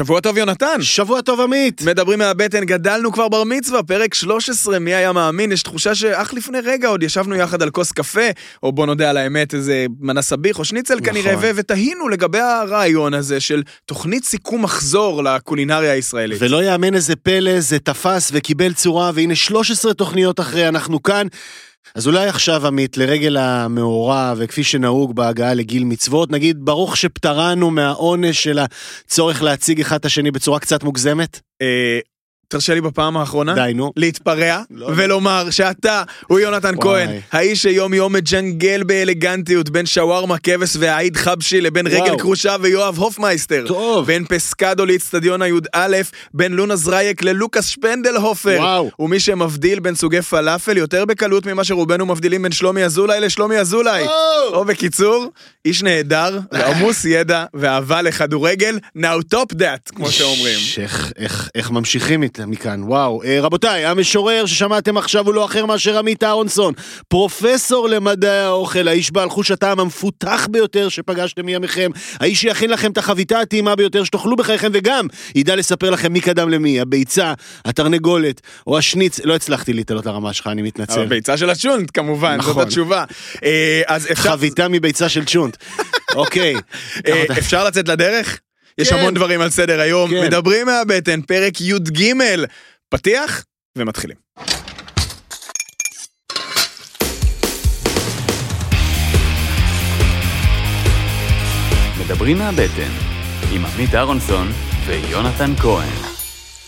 שבוע טוב יונתן. שבוע טוב עמית. מדברים מהבטן, גדלנו כבר בר מצווה, פרק 13, מי היה מאמין? יש תחושה שאך לפני רגע עוד ישבנו יחד על כוס קפה, או בוא נודה על האמת, איזה מנה סביח או שניצל נכון. כנראה, ו- ותהינו לגבי הרעיון הזה של תוכנית סיכום מחזור לקולינריה הישראלית. ולא יאמן איזה פלא, זה תפס וקיבל צורה, והנה 13 תוכניות אחרי, אנחנו כאן. אז אולי עכשיו, עמית, לרגל המאורע, וכפי שנהוג בהגעה לגיל מצוות, נגיד, ברוך שפטרנו מהעונש של הצורך להציג אחד את השני בצורה קצת מוגזמת? תרשה לי בפעם האחרונה. די, נו. להתפרע לא, ולומר שאתה הוא יונתן וואי. כהן, האיש שיום יום מג'נגל באלגנטיות בין שווארמה כבש ועיד חבשי לבין וואו. רגל קרושה ויואב הופמייסטר. טוב. בין פסקדו לאצטדיון הי"א, בין לונה זרייק ללוקאס שפנדלהופר. וואו. ומי שמבדיל בין סוגי פלאפל יותר בקלות ממה שרובנו מבדילים בין שלומי אזולאי לשלומי אזולאי. או בקיצור, איש נהדר, ועמוס ידע ואהבה לכדורגל, now top that, כמו שאומרים. איך, איך, איך ממשיכים מכאן, וואו. אה, רבותיי, המשורר ששמעתם עכשיו הוא לא אחר מאשר עמית אהרונסון, פרופסור למדעי האוכל, האיש בעל חוש הטעם המפותח ביותר שפגשתם מימיכם, האיש שיכין לכם את החביתה הטעימה ביותר שתאכלו בחייכם, וגם ידע לספר לכם מי קדם למי, הביצה, התרנגולת, או השניץ, לא הצלחתי להתעלות לרמה שלך, אני מתנצל. הביצה של הצ'ונט, כמובן, זאת נכון. התשובה. אה, אז אפשר... חביתה מביצה של צ'ונט. אוקיי. אה, אפשר לצאת לדרך? יש כן. המון דברים על סדר היום. כן. מדברים מהבטן, פרק י"ג. פתיח ומתחילים. מדברים מהבטן, עם עמית אהרונסון ויונתן כהן.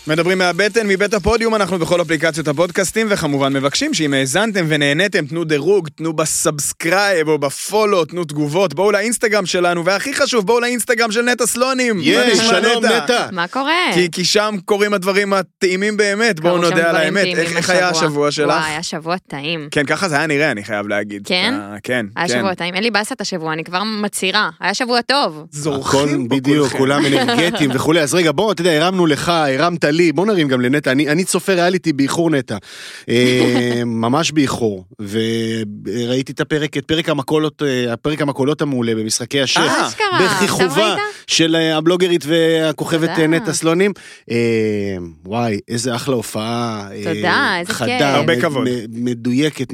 מדברים מהבטן, מבית הפודיום, אנחנו בכל אפליקציות הפודקאסטים, וכמובן מבקשים שאם האזנתם ונהניתם, תנו דירוג, תנו ב subscribe או ב follow, תנו תגובות, בואו לאינסטגרם שלנו, והכי חשוב, בואו לאינסטגרם של נטע סלונים. יש, שלום נטע. מה קורה? כי, כי שם קורים הדברים הטעימים באמת, בואו נודה על האמת. איך, איך היה השבוע שלך? וואי, היה שבוע טעים. כן, ככה זה היה נראה, אני חייב להגיד. כן? אה, כן, היה כן. שבוע טעים. אין לי באסה את השבוע, אני כבר מצהירה. היה שבוע טוב. זורחים בדיוק. כולם אנרגטיים וכולי. אז רגע, בוא, אתה יודע, הרמנו לך, הרמת לי, בוא נרים גם לנטע. אני, אני צופה ריאליטי באיחור נטע. אה, ממש באיחור. וראיתי את הפרק, את פרק המקולות, אה, הפרק המקולות המעולה במשחקי השף. אה, אשכרה, בכיכובה? של הבלוגרית והכוכבת נטע סלונים. וואי, איזה אחלה הופעה. תודה, איזה חדה, כיף. הרבה מד- כבוד. מדויקת,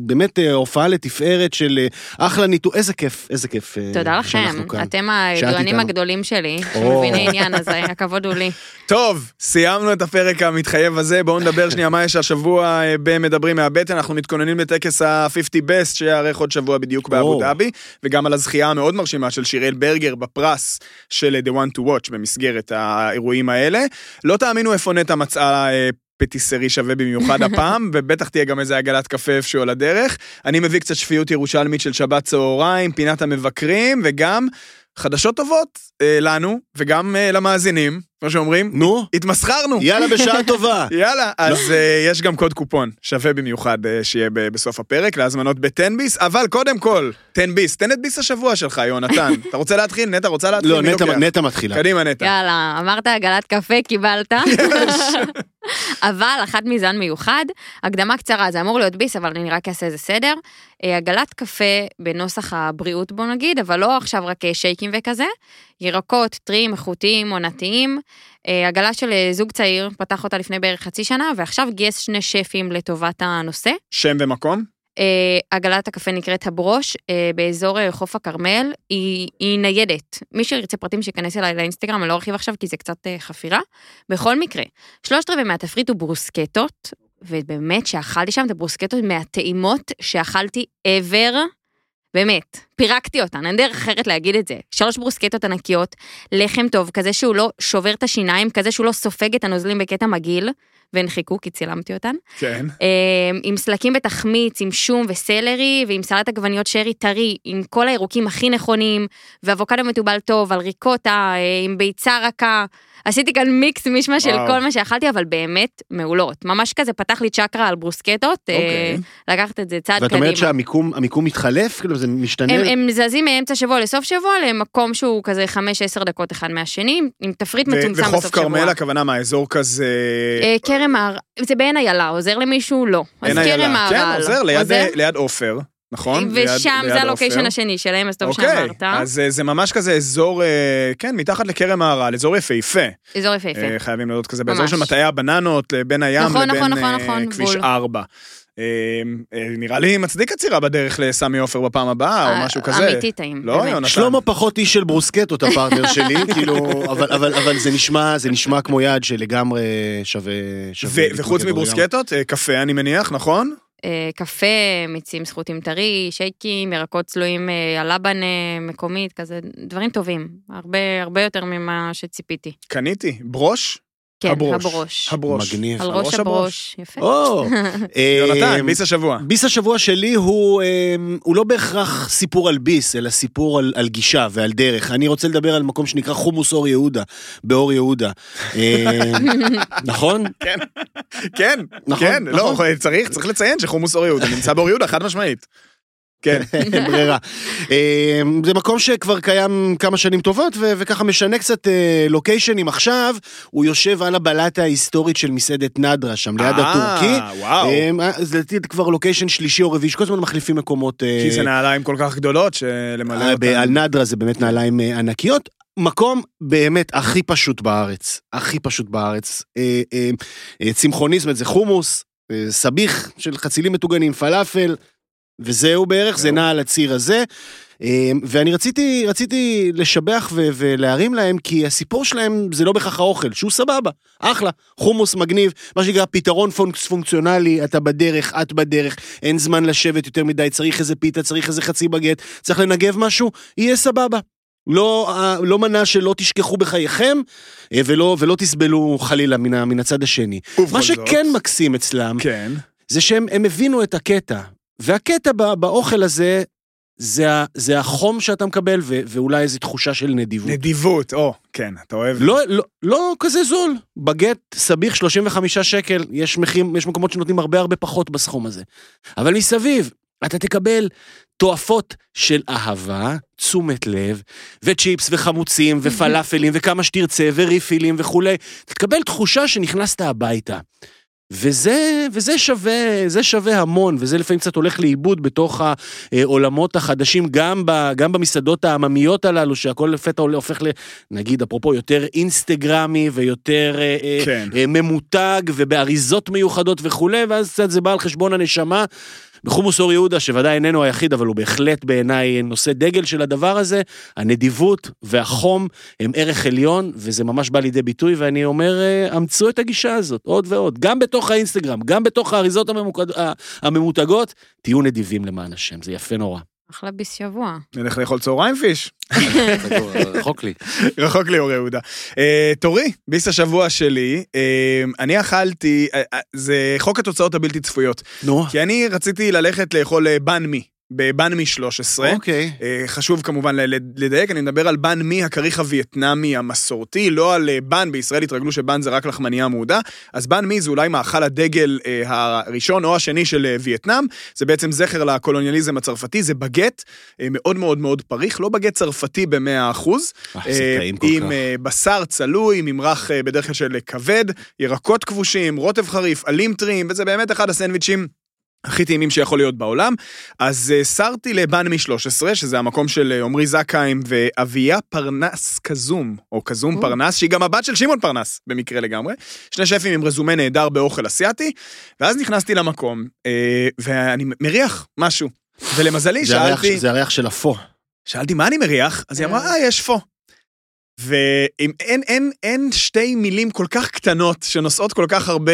באמת הופעה לתפארת של אחלה ניתוח, איזה כיף, איזה כיף תודה לכם. אתם הידוענים. הגדולים שלי. שמביני עניין, אז הכבוד הוא לי. טוב, סיימנו את הפרק המתחייב הזה, בואו נדבר שנייה מה יש השבוע אה, במדברים מהבטן, אנחנו מתכוננים לטקס ה-50 best שיארך עוד שבוע בדיוק באבו. דאבי, וגם על הזכייה המאוד מרשימה של שיראל ברגר בפרס של אה, The One to Watch במסגרת האירועים האלה. לא תאמינו איפה נטע מצאה... אה, פטיסרי שווה במיוחד הפעם, ובטח תהיה גם איזה עגלת קפה איפשהו על הדרך. אני מביא קצת שפיות ירושלמית של שבת צהריים, פינת המבקרים, וגם חדשות טובות אה, לנו, וגם אה, למאזינים, כמו שאומרים, נו, התמסחרנו. יאללה, בשעה טובה. יאללה, אז uh, יש גם קוד קופון שווה במיוחד uh, שיהיה ב- בסוף הפרק להזמנות ב-10 ביס, אבל קודם כל, 10 ביס, תן את ביס השבוע שלך, יונתן. אתה רוצה להתחיל? נטע רוצה להתחיל? לא, נטע- מתחילה. קדימה, נטע. יאללה, אמרת עגלת קפה, קיבלת. אבל אחת מזן מיוחד, הקדמה קצרה, זה אמור להיות ביס, אבל אני רק אעשה איזה סדר. אה, עגלת קפה בנוסח הבריאות בוא נגיד, אבל לא עכשיו רק אה, שייקים וכזה. ירקות, טריים, איכותיים, עונתיים. אה, עגלה של אה, זוג צעיר, פתח אותה לפני בערך חצי שנה, ועכשיו גייס שני שפים לטובת הנושא. שם ומקום? אה, עגלת הקפה נקראת הברוש, באזור חוף הכרמל, היא, היא ניידת. מי שירצה פרטים שייכנס אליי לאינסטגרם, אני לא ארחיב עכשיו כי זה קצת חפירה. בכל מקרה, שלושת רבעי מהתפריט הוא ברוסקטות, ובאמת שאכלתי שם את הברוסקטות מהטעימות שאכלתי ever. באמת, פירקתי אותן, אין דרך אחרת להגיד את זה. שלוש ברוסקטות ענקיות, לחם טוב, כזה שהוא לא שובר את השיניים, כזה שהוא לא סופג את הנוזלים בקטע מגעיל, והן חיכו כי צילמתי אותן. כן. אה, עם סלקים בתחמיץ, עם שום וסלרי, ועם סלט עגבניות שרי טרי, עם כל הירוקים הכי נכונים, ואבוקדו מתובל טוב, על ריקוטה, אה, עם ביצה רכה. עשיתי כאן מיקס מישמע של. כל מה שאכלתי, אבל באמת מעולות. ממש כזה פתח לי צ'קרה על ברוסקטות, אה, אוקיי. לקחת את זה צעד ואת קדימה. אומרת שהמיקום המיקום מתחלף? כאילו זה משתנה? הם, הם זזים מאמצע שבוע לסוף שבוע למקום שהוא כזה 5-10 דקות אחד מהשני, עם תפריט מצומצם בסוף וחוף שבוע. כרמל, הכוונה מה, אזור כזה... אה, כרם הר... זה בעין איילה, עוזר למישהו? לא. אז. כרם כן, מהר"ל. עוזר, ליד- ליד עופר. נכון? ושם ליד זה הלוקיישן. השני שלהם, אז טוב אוקיי, שאמרת. אז אה, זה ממש כזה אזור, אה, כן, מתחת לכרם מהר"ל, אזור יפהפה. אזור יפהפה. אה, חייבים להודות כזה, באזור ממש. של מטעי הבננות, אה, בין הים נכון, לבין נכון, נכון, אה, נכון, כביש בול. 4. אה, אה, נראה לי מצדיק עצירה בדרך לסמי עופר בפעם הבאה, או משהו כזה. אה, אמיתי טעים. לא. יונתן. שלמה פחות איש של ברוסקטות, הפרטנר שלי, כאילו, אבל, אבל, אבל זה נשמע, זה נשמע כמו יעד שלגמרי שווה... וחוץ. מברוסקטות, אה, קפה אני מניח, נכון? אה, קפה, מיצים סחוטים טרי, שייקים, ירקות צלויים אה, על לבן אה, מקומית, כזה, דברים טובים. הרבה, הרבה יותר ממה שציפיתי. קניתי. ברוש? כן, הברוש. הברוש. הברוש. מגניב. על הברוש, ראש הברוש. יפה. או, יונתן, אה, ביס השבוע. ביס השבוע שלי הוא, אה, הוא לא בהכרח סיפור על ביס, אלא סיפור על, על גישה ועל דרך. אני רוצה לדבר על מקום שנקרא חומוס אור יהודה, באור יהודה. אה, נכון? כן, נכון, כן, לא, נכון. צריך, צריך לציין שחומוס אור יהודה נמצא באור יהודה, חד משמעית. כן. אין ברירה. אה, זה מקום שכבר קיים כמה שנים טובות, ו- וככה משנה קצת אה, לוקיישנים. עכשיו, הוא יושב על הבלטה ההיסטורית של מסעדת נדרה, שם ליד אה, הטורקי. וואו. אה, לדעתי זה כבר לוקיישן שלישי או רביעי, שכל הזמן מחליפים מקומות. אה, כי זה נעליים כל כך גדולות שלמלא ב- על אותן. נדרה זה באמת נעליים ענקיות. מקום באמת הכי פשוט בארץ, הכי פשוט בארץ. צמחוני, זאת אומרת זה חומוס, סביח של חצילים מטוגנים, פלאפל, וזהו בערך, זה נע על הציר הזה. אה, ואני רציתי, רציתי לשבח ו- ולהרים להם, כי הסיפור שלהם זה לא בהכרח האוכל, שהוא סבבה, אחלה, חומוס מגניב, מה שנקרא פתרון פונקס פונקציונלי, אתה בדרך, את בדרך, אין זמן לשבת יותר מדי, צריך איזה פיתה, צריך איזה חצי בגט, צריך לנגב משהו, יהיה סבבה. לא, אה, לא מנה שלא תשכחו בחייכם, אה, ולא, ולא תסבלו חלילה מן, מן הצד השני. מה זאת- שכן מקסים אצלם, כן. זה שהם הם הבינו את הקטע. והקטע בא- באוכל הזה, זה, ה- זה החום שאתה מקבל, ו, ואולי איזו תחושה של נדיבות. נדיבות, או, כן, אתה אוהב. לא, לא, לא כזה זול. בגט סביח 35 שקל, יש, מחיר, יש מקומות שנותנים הרבה הרבה פחות בסכום הזה. אבל מסביב, אתה תקבל תועפות של אהבה, תשומת לב, וצ'יפס וחמוצים ופלאפלים וכמה שתרצה וריפילים וכולי. תקבל תחושה שנכנסת הביתה. וזה, וזה שווה, זה שווה המון, וזה לפעמים קצת הולך לאיבוד בתוך העולמות החדשים, גם, ב, גם במסעדות העממיות הללו, שהכל לפתע הופך ל... נגיד, אפרופו, יותר אינסטגרמי ויותר אה, אה, כן. אה, ממותג ובאריזות מיוחדות וכולי, ואז קצת זה בא על חשבון הנשמה. בחומוס אור יהודה, שוודאי איננו היחיד, אבל הוא בהחלט בעיניי נושא דגל של הדבר הזה, הנדיבות והחום הם ערך עליון, וזה ממש בא לידי ביטוי, ואני אומר, אה, אמצו את הגישה הזאת, עוד ועוד, גם בתוך האינסטגרם, גם בתוך האריזות הממוקד... ה- הממותגות, תהיו נדיבים למען השם, זה יפה נורא. אחלה ביס שבוע. נלך לאכול צהריים פיש. רחוק לי. רחוק לי אור יהודה. אה, תורי, ביס השבוע שלי, אה, אני אכלתי, אה, זה חוק התוצאות הבלתי צפויות. נו, כי אני רציתי ללכת לאכול בן מי, בבן מי 13. אוקיי. אה, חשוב כמובן לדייק, אני מדבר על בן מי הכריך הווייטנאמי המסורתי, לא על אה, בן, בישראל התרגלו שבן זה רק לחמניה מעודה, אז בן מי זה אולי מאכל הדגל אה, הראשון או השני של וייטנאם, זה בעצם זכר לקולוניאליזם הצרפתי, זה בגט מאוד מאוד מאוד פריך, לא בגט צרפתי במאה אחוז, אה, זה אה, טעים כל עם כך. בשר צלוי, ממרח בדרך כלל של כבד, ירקות כבושים, רוטב חריף, עלים טריים, וזה באמת אחד הסנדוויצ'ים. הכי טעימים שיכול להיות בעולם. אז אה, סרתי לבן מ-13, שזה המקום של אה, עמרי זכאים ואביה פרנס קזום, או קזום או. פרנס, שהיא גם הבת של שמעון פרנס, במקרה לגמרי. שני שפים עם רזומה נהדר באוכל אסיאתי, ואז נכנסתי למקום, אה, ואני מריח משהו. ולמזלי, זה הריח- שאלתי... זה הריח של אפו. שאלתי מה אני מריח, אז היא אמרה, אה, יש פו. ואין אין, אין, אין שתי מילים כל כך קטנות שנושאות כל כך הרבה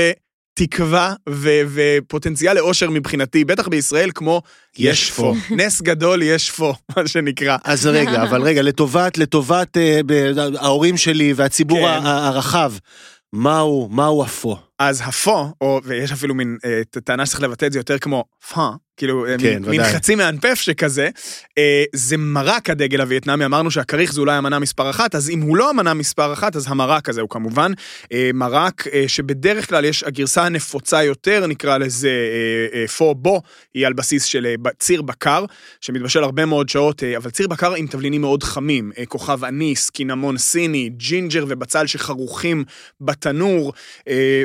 תקווה ו, ופוטנציאל לאושר מבחינתי, בטח בישראל, כמו יש פו. נס גדול יש פו, מה שנקרא. אז רגע, אבל רגע, לטובת, לטובת אה, ב- ההורים שלי והציבור כן. ה- הרחב, מהו, מהו אפו? אז הפו, או, ויש אפילו מין אה, טענה שצריך לבטא את זה יותר כמו פו, כאילו אה, כן, מין, ודאי. חצי מאנפף שכזה, אה, זה מרק הדגל הווייטנאמי, אמרנו שהכריך זה אולי המנה מספר אחת, אז אם הוא לא המנה מספר אחת, אז המרק הזה הוא כמובן אה, מרק שבדרך כלל יש, הגרסה הנפוצה יותר, נקרא לזה פו בו, היא על בסיס של ציר בקר, שמתבשל הרבה מאוד שעות, אבל ציר בקר עם תבלינים מאוד חמים, כוכב אניס, קינמון סיני, ג'ינג'ר ובצל שחרוכים בתנור,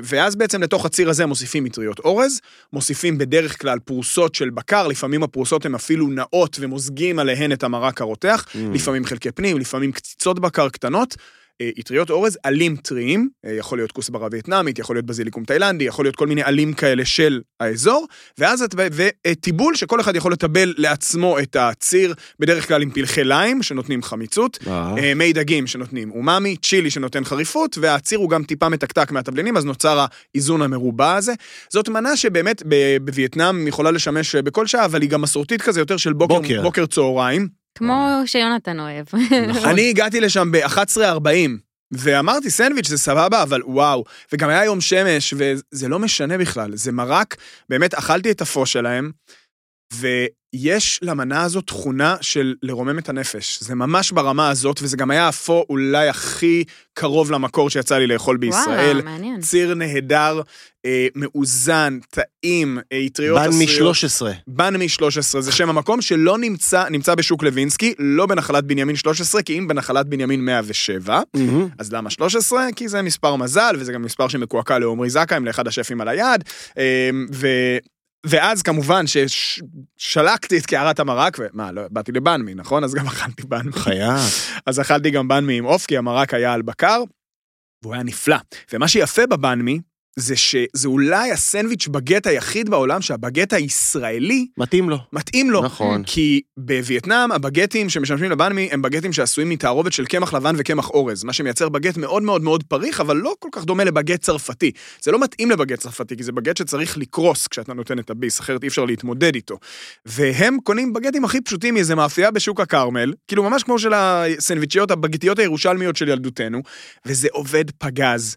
ואז בעצם לתוך הציר הזה מוסיפים אטריות אורז, מוסיפים בדרך כלל פרוסות של בקר, לפעמים הפרוסות הן אפילו נאות ומוזגים עליהן את המרק הרותח, Mm. לפעמים חלקי פנים, לפעמים קציצות בקר קטנות. אה, אטריות אורז, עלים טריים, אה, יכול להיות כוסברה וייטנאמית, יכול להיות בזיליקום תאילנדי, יכול להיות כל מיני עלים כאלה של האזור, ואז את, וטיבול שכל אחד יכול לטבל לעצמו את הציר, בדרך כלל עם פלחי ליים, שנותנים חמיצות, אה. אה, מי דגים שנותנים אומאמי, צ'ילי שנותן חריפות, והציר הוא גם טיפה מתקתק מהתבלינים, אז נוצר האיזון המרובע הזה. זאת מנה שבאמת בווייטנאם יכולה לשמש אה, בכל שעה, אבל היא גם מסורתית כזה יותר של בוקר, בוקר. בוקר צהריים. כמו שיונתן אוהב. נכון. אני הגעתי לשם ב-11.40, ואמרתי, סנדוויץ' זה סבבה, אבל וואו. וגם היה יום שמש, וזה לא משנה בכלל, זה מרק, באמת, אכלתי את הפו שלהם, ויש למנה הזאת תכונה של לרומם את הנפש. זה ממש ברמה הזאת, וזה גם היה הפו אולי הכי קרוב למקור שיצא לי לאכול בישראל. וואלה, מעניין. ציר נהדר, אה, מאוזן, טעים, אה, אטריות בן עשויות. מ-13. בן מ-13 זה שם המקום שלא נמצא, נמצא בשוק לוינסקי, לא בנחלת בנימין 13, כי אם בנחלת בנימין 107, אז למה 13? כי זה מספר מזל, וזה גם מספר שמקועקע לעומרי זכאים, לאחד השפים על היד, אה, ו... ואז כמובן ששלקתי את קערת המרק, ומה, לא, באתי לבן מי, נכון? אז גם אכלתי בן מי. חייב. אז אכלתי גם בן מי עם עוף, כי המרק היה על בקר, והוא היה נפלא. ומה שיפה בבן מי, זה שזה אולי הסנדוויץ' בגט היחיד בעולם שהבגט הישראלי מתאים לו. מתאים לו. נכון. כי בווייטנאם הבגטים שמשמשים לבנמי הם בגטים שעשויים מתערובת של קמח לבן וקמח אורז, מה שמייצר בגט מאוד מאוד מאוד פריך, אבל לא כל כך דומה לבגט צרפתי. זה לא מתאים לבגט צרפתי, כי זה בגט שצריך לקרוס כשאתה נותן את הביס, אחרת אי אפשר להתמודד איתו. והם קונים בגטים הכי פשוטים מאיזה מאפייה בשוק הכרמל, כאילו ממש כמו של הסנדוויצ'יות, הבגטיות הירושלמיות של ילדותנו, וזה עובד פגז.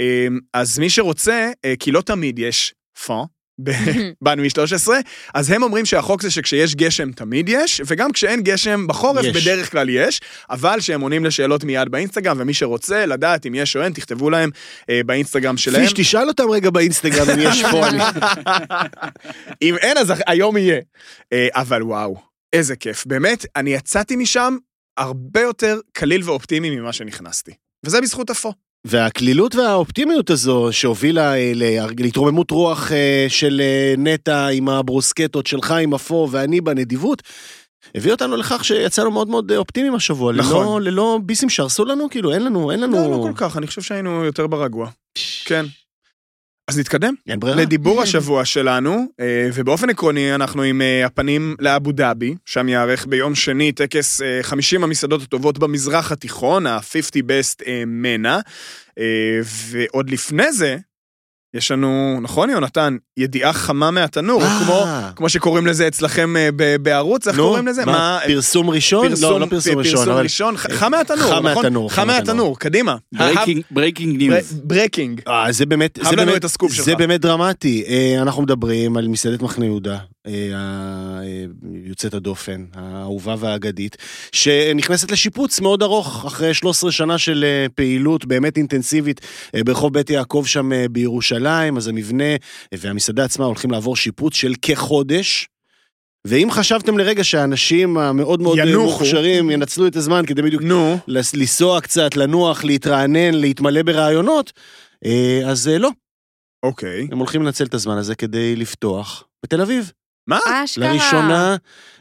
אמ, אז מי שרוצה, אה, כי לא תמיד יש פון, בנו 13, אז הם אומרים שהחוק זה שכשיש גשם תמיד יש, וגם כשאין גשם בחורף יש. בדרך כלל יש, אבל שהם עונים לשאלות מיד באינסטגרם, ומי שרוצה לדעת אם יש או אין, תכתבו להם אה, באינסטגרם שלהם. פיש, תשאל אותם רגע באינסטגרם אם יש פה. אני- אם אין, אז היום יהיה. אה, אבל וואו, איזה כיף. באמת, אני יצאתי משם הרבה יותר קליל ואופטימי ממה שנכנסתי. וזה בזכות אפו. והקלילות והאופטימיות הזו שהובילה אה, לה- להתרוממות רוח אה, של אה, נטע עם הברוסקטות שלך עם אפו ואני בנדיבות, הביא אותנו לכך שיצאנו מאוד מאוד אופטימיים השבוע. נכון. ללא, ללא ביסים שהרסו לנו, כאילו אין לנו, אין לנו... לא, לא כל כך, אני חושב שהיינו יותר ברגוע. כן. אז נתקדם. אין ברירה. לדיבור השבוע שלנו, אה, ובאופן עקרוני אנחנו עם אה, הפנים לאבו דאבי, שם ייערך ביום שני טקס אה, 50 המסעדות הטובות במזרח התיכון, ה-50 best אה, מנה, אה, ועוד לפני זה, יש לנו, נכון יונתן, ידיעה חמה מהתנור, אה. כמו, כמו שקוראים לזה אצלכם אה, ב- בערוץ, איך נו, קוראים לזה? מה, פרסום ראשון? לא, לא פרסום ראשון, פרסום אבל... ראשון, ח- חם מהתנור, חם נכון? מהתנור, חם חם מהתנור. מהתנור, קדימה. Breaking news. Breaking. אה, זה באמת, זה באמת, זה. באמת דרמטי. אה, אנחנו מדברים על מסעדת מחנה יהודה, אה, ה- אה, יוצאת הדופן, האהובה והאגדית, שנכנסת לשיפוץ מאוד ארוך, אחרי 13 שנה של אה, פעילות באמת אינטנסיבית אה, ברחוב בית יעקב שם אה, בירושלים, אז המבנה אה, והמסעדה עצמה הולכים לעבור שיפוץ של כחודש. ואם חשבתם לרגע שהאנשים המאוד מאוד אה, ינוחו. מוכשרים ינצלו את הזמן כדי בדיוק נו. לנסוע קצת, לנוח, להתרענן, להתמלא ברעיונות, אה, אז אה, לא, אוקיי. הם הולכים לנצל את הזמן הזה כדי לפתוח בתל אביב. מה? אשכרה. לראשונה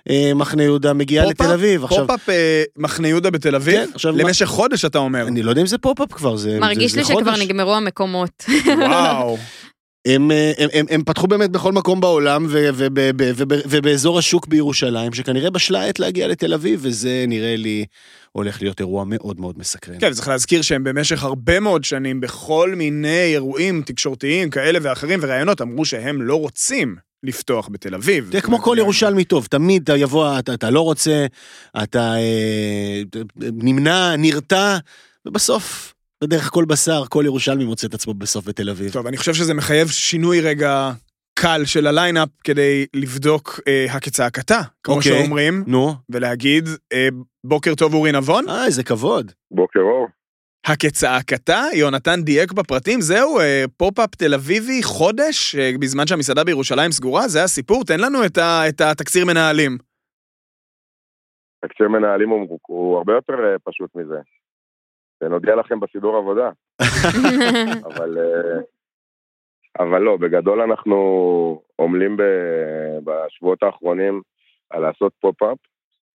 אה, מחנה יהודה מגיע פופ-אפ? לתל אביב. עכשיו, פופ-אפ אה, מחנה יהודה בתל אביב? כן, עכשיו מה- למשך חודש אתה אומר. אני לא יודע אם זה פופ-אפ כבר, זה מרגיש זה- לי זה שכבר חודש. נגמרו המקומות. וואו. הם, אה, הם, הם, הם פתחו באמת בכל מקום בעולם ו- וב- ב- וב- ובאזור השוק בירושלים, שכנראה בשלה העת להגיע לתל אביב, וזה נראה לי הולך להיות אירוע מאוד מאוד מסקרן. כן, צריך להזכיר שהם במשך הרבה מאוד שנים בכל מיני אירועים תקשורתיים כאלה ואחרים וראיונות אמרו שהם לא רוצים לפתוח בתל אביב. זה כמו כל ירושלמי טוב, תמיד אתה יבוא, אתה, אתה לא רוצה, אתה אה, נמנע, נרתע, ובסוף, בדרך כל בשר, כל ירושלמי מוצא את עצמו בסוף בתל אביב. טוב, אני חושב שזה מחייב שינוי רגע קל של ה line-up כדי לבדוק אה, הכצעקתה, כמו אוקיי. שאומרים, נו, ולהגיד, אה, בוקר טוב אורי נבון, אה, איזה כבוד. בוקר אור. הכצעקתה, יונתן דייק בפרטים, זהו, אה, pop-up תל אביבי, חודש, אה, בזמן שהמסעדה בירושלים סגורה, זה הסיפור, תן לנו את, ה, את התקציר מנהלים. תקציר מנהלים הוא, הוא הרבה יותר אה, פשוט מזה. ונודיע לכם בסידור עבודה, אבל, אה, אבל לא, בגדול אנחנו עמלים ב- בשבועות האחרונים על לעשות pop-up,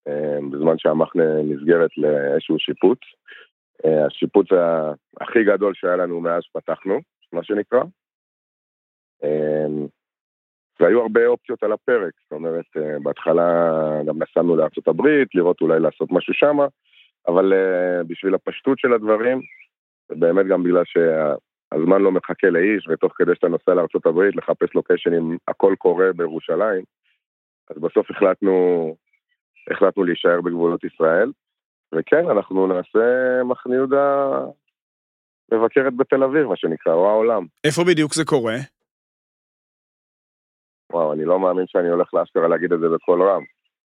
אה, בזמן שהמחנה נסגרת לאיזשהו שיפוץ. אה, השיפוץ הכי גדול שהיה לנו מאז שפתחנו, מה שנקרא. אה, והיו הרבה אופציות על הפרק, זאת אומרת, אה, בהתחלה גם נסענו הברית, לראות אולי לעשות משהו שמה, אבל בשביל הפשטות של הדברים, ובאמת גם בגלל שהזמן לא מחכה לאיש, ותוך כדי שאתה נוסע הברית לחפש לוקיישנים, הכל קורה בירושלים, אז בסוף החלטנו, החלטנו להישאר בגבולות ישראל, וכן, אנחנו נעשה מחנה יהודה מבקרת בתל אביב, מה שנקרא, או העולם. איפה בדיוק זה קורה? וואו, אני לא מאמין שאני הולך לאשכרה להגיד את זה בקול רם.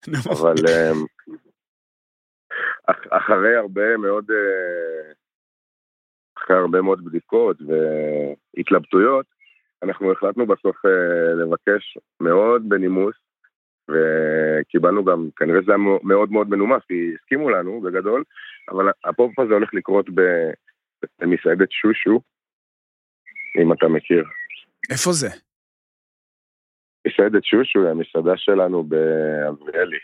אבל אמ, אח- אחרי הרבה מאוד, אה, אחרי הרבה מאוד בדיקות והתלבטויות, אנחנו החלטנו בסוף אה, לבקש מאוד בנימוס, וקיבלנו גם, כנראה זה היה מאוד מאוד מנומס, כי הסכימו לנו בגדול, אבל הפופ הזה הולך לקרות במסעדת שושו, אם אתה מכיר. איפה זה? מסעדת שושו היא המסעדה שלנו בעזריאלי.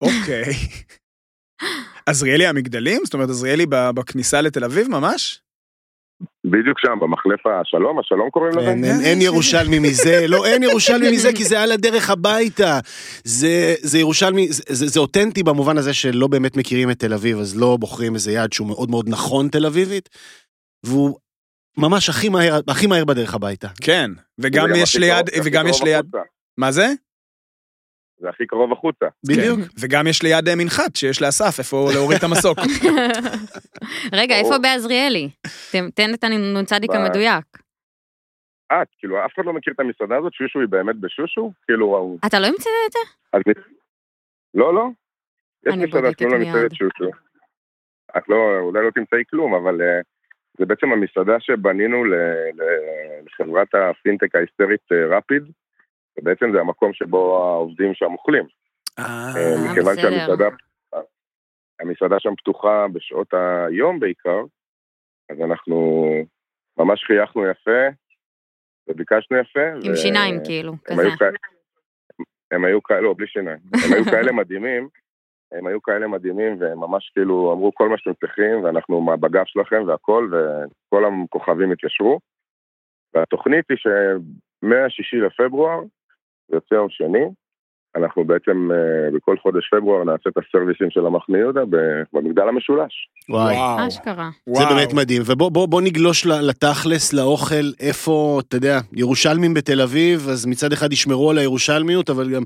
אוקיי. עזריאלי המגדלים? זאת אומרת, עזריאלי בכניסה לתל אביב ממש? בדיוק שם, במחלף השלום, השלום קוראים לזה? אין, אין, אין ירושלמי מזה, לא, אין ירושלמי מזה, כי זה על הדרך הביתה. זה, זה ירושלמי, זה, זה, זה אותנטי במובן הזה שלא באמת מכירים את תל אביב, אז לא בוחרים איזה יעד שהוא מאוד מאוד נכון תל אביבית, והוא ממש הכי מהר, הכי מהר בדרך הביתה. כן. וגם יש ליד, וגם יש ליד. מה זה? זה הכי קרוב החוצה. בדיוק. כן. וגם יש ליד אה, מנחת שיש לאסף, איפה להוריד את המסוק. רגע. איפה בעזריאלי? תן- את הנ"צ המדויק. אה, כאילו, אף אחד לא מכיר את המסעדה הזאת? שושו היא באמת בשושו? כאילו, וואו. אתה לא המצאת את זה? אז... לא, לא. יש מסעדה שקוראים לה מיד. מסעדת שושו. את לא, אולי לא תמצאי כלום, אבל אה, זה בעצם המסעדה שבנינו ל- ל- לחברת הפינטק ההיסטרית אה, רפיד, ובעצם זה המקום שבו העובדים שם אוכלים. אה, אה, מכיוון בסדר. שהמסעדה המסעדה שם פתוחה בשעות היום בעיקר, אז אנחנו ממש חייכנו יפה, וביקשנו יפה. עם ו- שיניים, כאילו, כזה. היו כאלה, הם היו כאלה, לא, בלי שיניים. הם היו כאלה מדהימים, הם היו כאלה מדהימים, והם ממש כאילו אמרו כל מה שאתם צריכים, ואנחנו בגב שלכם והכל, וכל הכוכבים התיישרו. והתוכנית היא שמהשישי לפברואר, יוצא יום שני, אנחנו בעצם אה, בכל חודש פברואר נעשה את הסרוויסים של המחנה יהודה במגדל המשולש. וואי. וואו. אשכרה. זה. באמת מדהים, ובוא בוא, בוא נגלוש לתכלס, לאוכל, איפה, אתה יודע, ירושלמים בתל אביב, אז מצד אחד ישמרו על הירושלמיות, אבל גם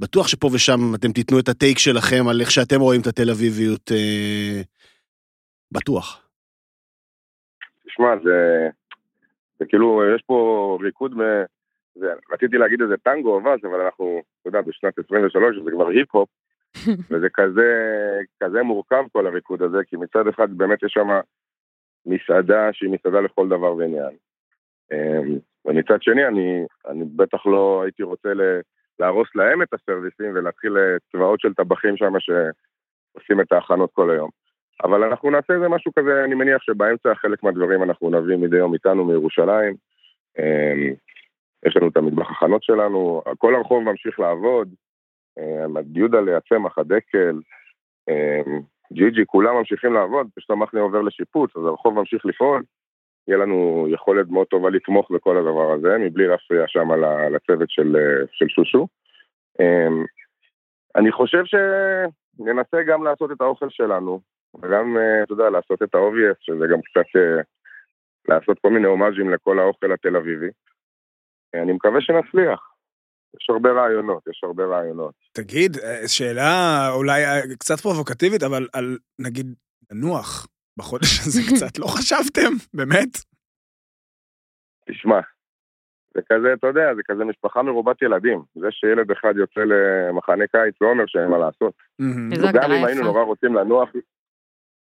בטוח שפה ושם אתם תיתנו את הטייק שלכם על איך שאתם רואים את התל אביביות, אה, בטוח. תשמע, זה, זה כאילו, יש פה ריקוד, מ... זה, רציתי להגיד איזה טנגו או ואז, אבל אנחנו, אתה יודע, בשנת 23, זה כבר היפ-הופ, וזה כזה, כזה מורכב כל הריקוד הזה, כי מצד אחד באמת יש שם מסעדה שהיא מסעדה לכל דבר ועניין. אמ, ומצד שני, אני, אני בטח לא הייתי רוצה ל, להרוס להם את הסרוויסים ולהתחיל אה, צבאות של טבחים שם שעושים את ההכנות כל היום. אבל אנחנו נעשה איזה משהו כזה, אני מניח שבאמצע חלק מהדברים אנחנו נביא מדי יום איתנו מירושלים. יש לנו את המטבח הכנות שלנו, כל הרחוב ממשיך לעבוד. אמ, יהודה ליצמח, הדקל, אמ, ג'י ג'י, כולם ממשיכים לעבוד, פשוט המחנה עובר לשיפוץ, אז הרחוב ממשיך לפעול. יהיה לנו יכולת מאוד טובה לתמוך בכל הדבר הזה, מבלי להפריע שם לצוות של, אה, של שושו. אני חושב שננסה גם לעשות את האוכל שלנו, וגם, אה, אתה יודע, לעשות את ה-obvious, שזה גם קצת אה, לעשות כל מיני הומאז'ים לכל האוכל התל אביבי. אני מקווה שנצליח. יש הרבה רעיונות, יש הרבה רעיונות. תגיד, אה, שאלה אולי אה, קצת פרובוקטיבית, אבל על, נגיד, לנוח בחודש הזה קצת, לא חשבתם? באמת? תשמע, זה כזה, אתה יודע, זה כזה משפחה מרובת ילדים. זה שילד אחד יוצא למחנה קיץ לא אומר שאין מה לעשות. גם אם היינו. נורא רוצים לנוח,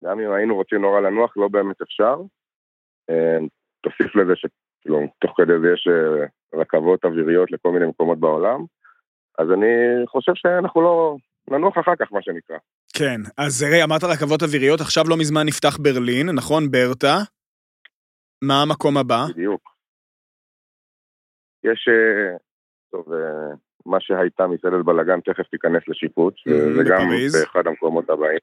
גם אם היינו רוצים נורא לנוח, לא באמת אפשר. אה, תוסיף לזה שכאילו, תוך כדי זה יש רכבות אוויריות לכל מיני מקומות בעולם. אז אני חושב שאנחנו לא... ננוח אחר כך, מה שנקרא. כן, אז ראי, אמרת רכבות אוויריות, עכשיו לא מזמן נפתח ברלין, נכון? ברטה. מה המקום הבא? בדיוק. יש, אה, טוב, אה, מה שהייתה מסעדת בלאגן תכף תיכנס לשיפוץ, Mhm, זה גם. באחד המקומות הבאים.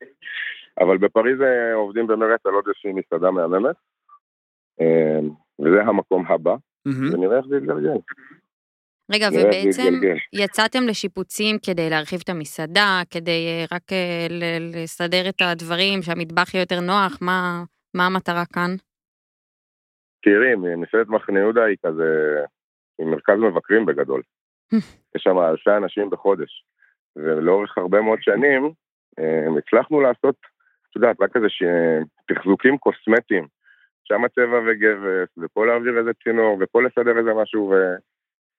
אבל בפריז אה, עובדים במרץ על עוד איזושהי מסעדה מהממת, אה, וזה המקום הבא, מהמם. ונראה איך זה יתגלגל. רגע, ובעצם. יצאתם לשיפוצים כדי להרחיב את המסעדה, כדי אה, רק אה, לסדר את הדברים, שהמטבח יהיה יותר נוח, מה מה המטרה כאן? תראי, מסעדת מחנה יהודה היא כזה, היא מרכז מבקרים בגדול. יש שם אלפי אנשים בחודש. ולאורך הרבה מאוד שנים, אה, הצלחנו לעשות, את יודעת, רק איזה ש- תחזוקים קוסמטיים. שם צבע וגבס, ופה להעביר איזה צינור, ופה לסדר איזה משהו,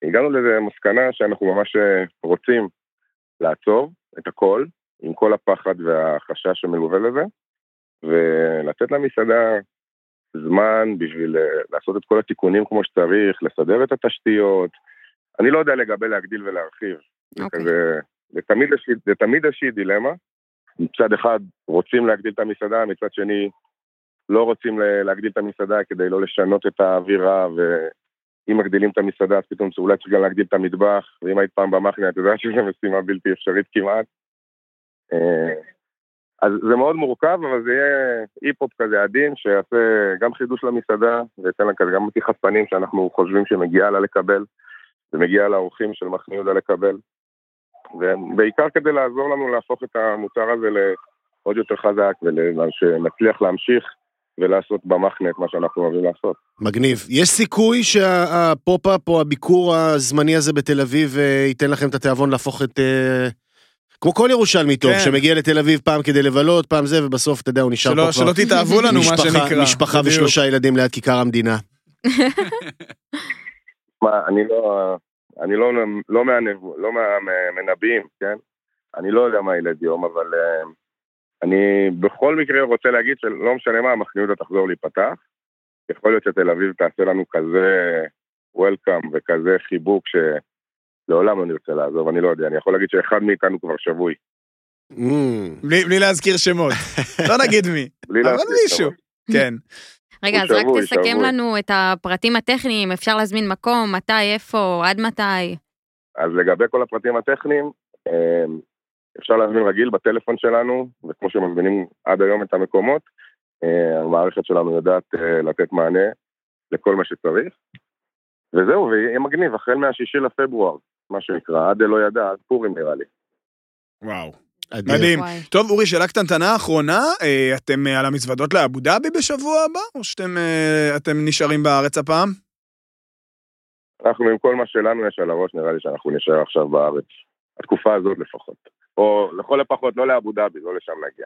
והגענו לאיזה מסקנה שאנחנו ממש אה, רוצים לעצור את הכל, עם כל הפחד והחשש שמלווה לזה, ולתת למסעדה זמן בשביל אה, לעשות את כל התיקונים כמו שצריך, לסדר את התשתיות. אני לא יודע לגבי להגדיל ולהרחיב. זה אוקיי. זה תמיד, זה תמיד איזושהי דילמה. מצד אחד רוצים להגדיל את המסעדה, מצד שני לא רוצים להגדיל את המסעדה כדי לא לשנות את האווירה, ואם מגדילים את המסעדה אז פתאום אולי צריך גם להגדיל את המטבח, ואם היית פעם במחנה את יודעת שזו משימה בלתי אפשרית כמעט. אה, אז זה מאוד מורכב, אבל זה יהיה אי-pop כזה עדין, שיעשה גם חידוש למסעדה, וייתן לה כזה גם מתיחת פנים שאנחנו חושבים שמגיעה לה לקבל, ומגיעה לאורחים של מחנה יהודה לקבל. ובעיקר כדי לעזור לנו להפוך את המוצר הזה לעוד יותר חזק, ושנצליח להמשיך ולעשות במחנה את מה שאנחנו אוהבים לעשות. מגניב. יש סיכוי שה pop-up או הביקור הזמני הזה בתל אביב אה, ייתן לכם את התיאבון להפוך את... אה, כמו כל ירושלמי טוב, כן. שמגיע לתל אביב פעם כדי לבלות, פעם זה, ובסוף, אתה יודע, הוא נשאר פה שלא, כבר שלא תתאהבו לנו, מה משפחה- שנקרא. משפחה בדיוק. ושלושה ילדים ליד כיכר המדינה. מה, אני לא, אני לא, לא, מהנבוא, לא מהמנבאים, כן? אני לא יודע מה ילד יום, אבל אה, אני בכל מקרה רוצה להגיד שלא משנה מה, מחנה יהודה תחזור להיפתח. יכול להיות שתל אביב תעשה לנו כזה וולקאם וכזה חיבוק שלעולם לא נרצה לעזוב, אני לא יודע. אני יכול להגיד שאחד מאיתנו כבר שבוי. Mm. בלי בלי להזכיר שמות. לא נגיד מי, אבל מישהו. כן. רגע, אז רק תסכם. לנו את הפרטים הטכניים, אפשר להזמין מקום, מתי, איפה, עד מתי. אז לגבי כל הפרטים הטכניים, אה, אפשר להזמין רגיל בטלפון שלנו, וכמו שמזמינים עד היום את המקומות, אה, המערכת שלנו יודעת אה, לתת מענה לכל מה שצריך. וזהו, ויהיה מגניב, החל מהשישי לפברואר, מה שנקרא, עד אלא ידע, עד פורים נראה לי. וואו. אדיר. מדהים. וואי. טוב, אורי, שאלה קטנטנה אחרונה, אה, אתם על המזוודות לאבו דאבי בשבוע הבא, או שאתם אתם נשארים בארץ הפעם? אנחנו עם כל מה שלנו יש על הראש, נראה לי שאנחנו נשאר עכשיו בארץ. התקופה הזאת לפחות. או לכל הפחות, לא לאבו דאבי, לא לשם נגיע.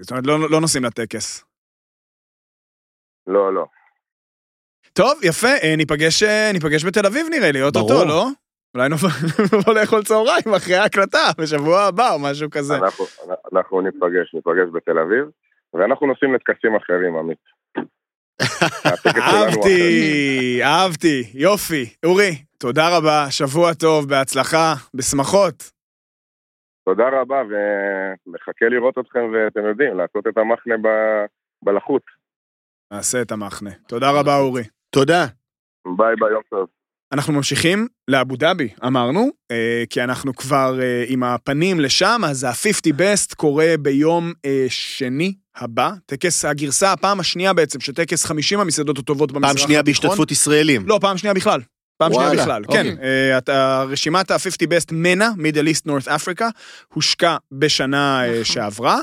זאת אומרת, לא לא נוסעים לטקס. לא, לא. טוב, יפה, אה, ניפגש אה, ניפגש בתל אביב נראה לי, אוטוטו. לא? אולי נבוא לאכול צהריים אחרי ההקלטה, בשבוע הבא או משהו כזה. אנחנו, אנחנו ניפגש, ניפגש בתל אביב, ואנחנו נוסעים לטקסים אחרים, עמית. אהבתי, אהבתי, יופי. אורי, תודה רבה, שבוע טוב, בהצלחה, בשמחות. תודה רבה, ומחכה לראות אתכם, ואתם יודעים, לעשות את המחנה ב- בהצלחות. נעשה את המחנה. תודה רבה, אורי. תודה. ביי ביי, יום טוב. אנחנו ממשיכים לאבו דאבי, אמרנו, אה, כי אנחנו כבר אה, עם הפנים לשם, אז ה-50 Best קורה ביום אה, שני הבא, טקס הגרסה, הפעם השנייה בעצם, שטקס 50 המסעדות הטובות במזרח פעם שנייה התיכון. בהשתתפות ישראלים. לא, פעם שנייה בכלל. פעם שנייה וואלה, בכלל, אוקיי. כן. אה, אתה- רשימת ה-50 Best MENA, Middle East North Africa, הושקה בשנה אה, נכון. שעברה, אה,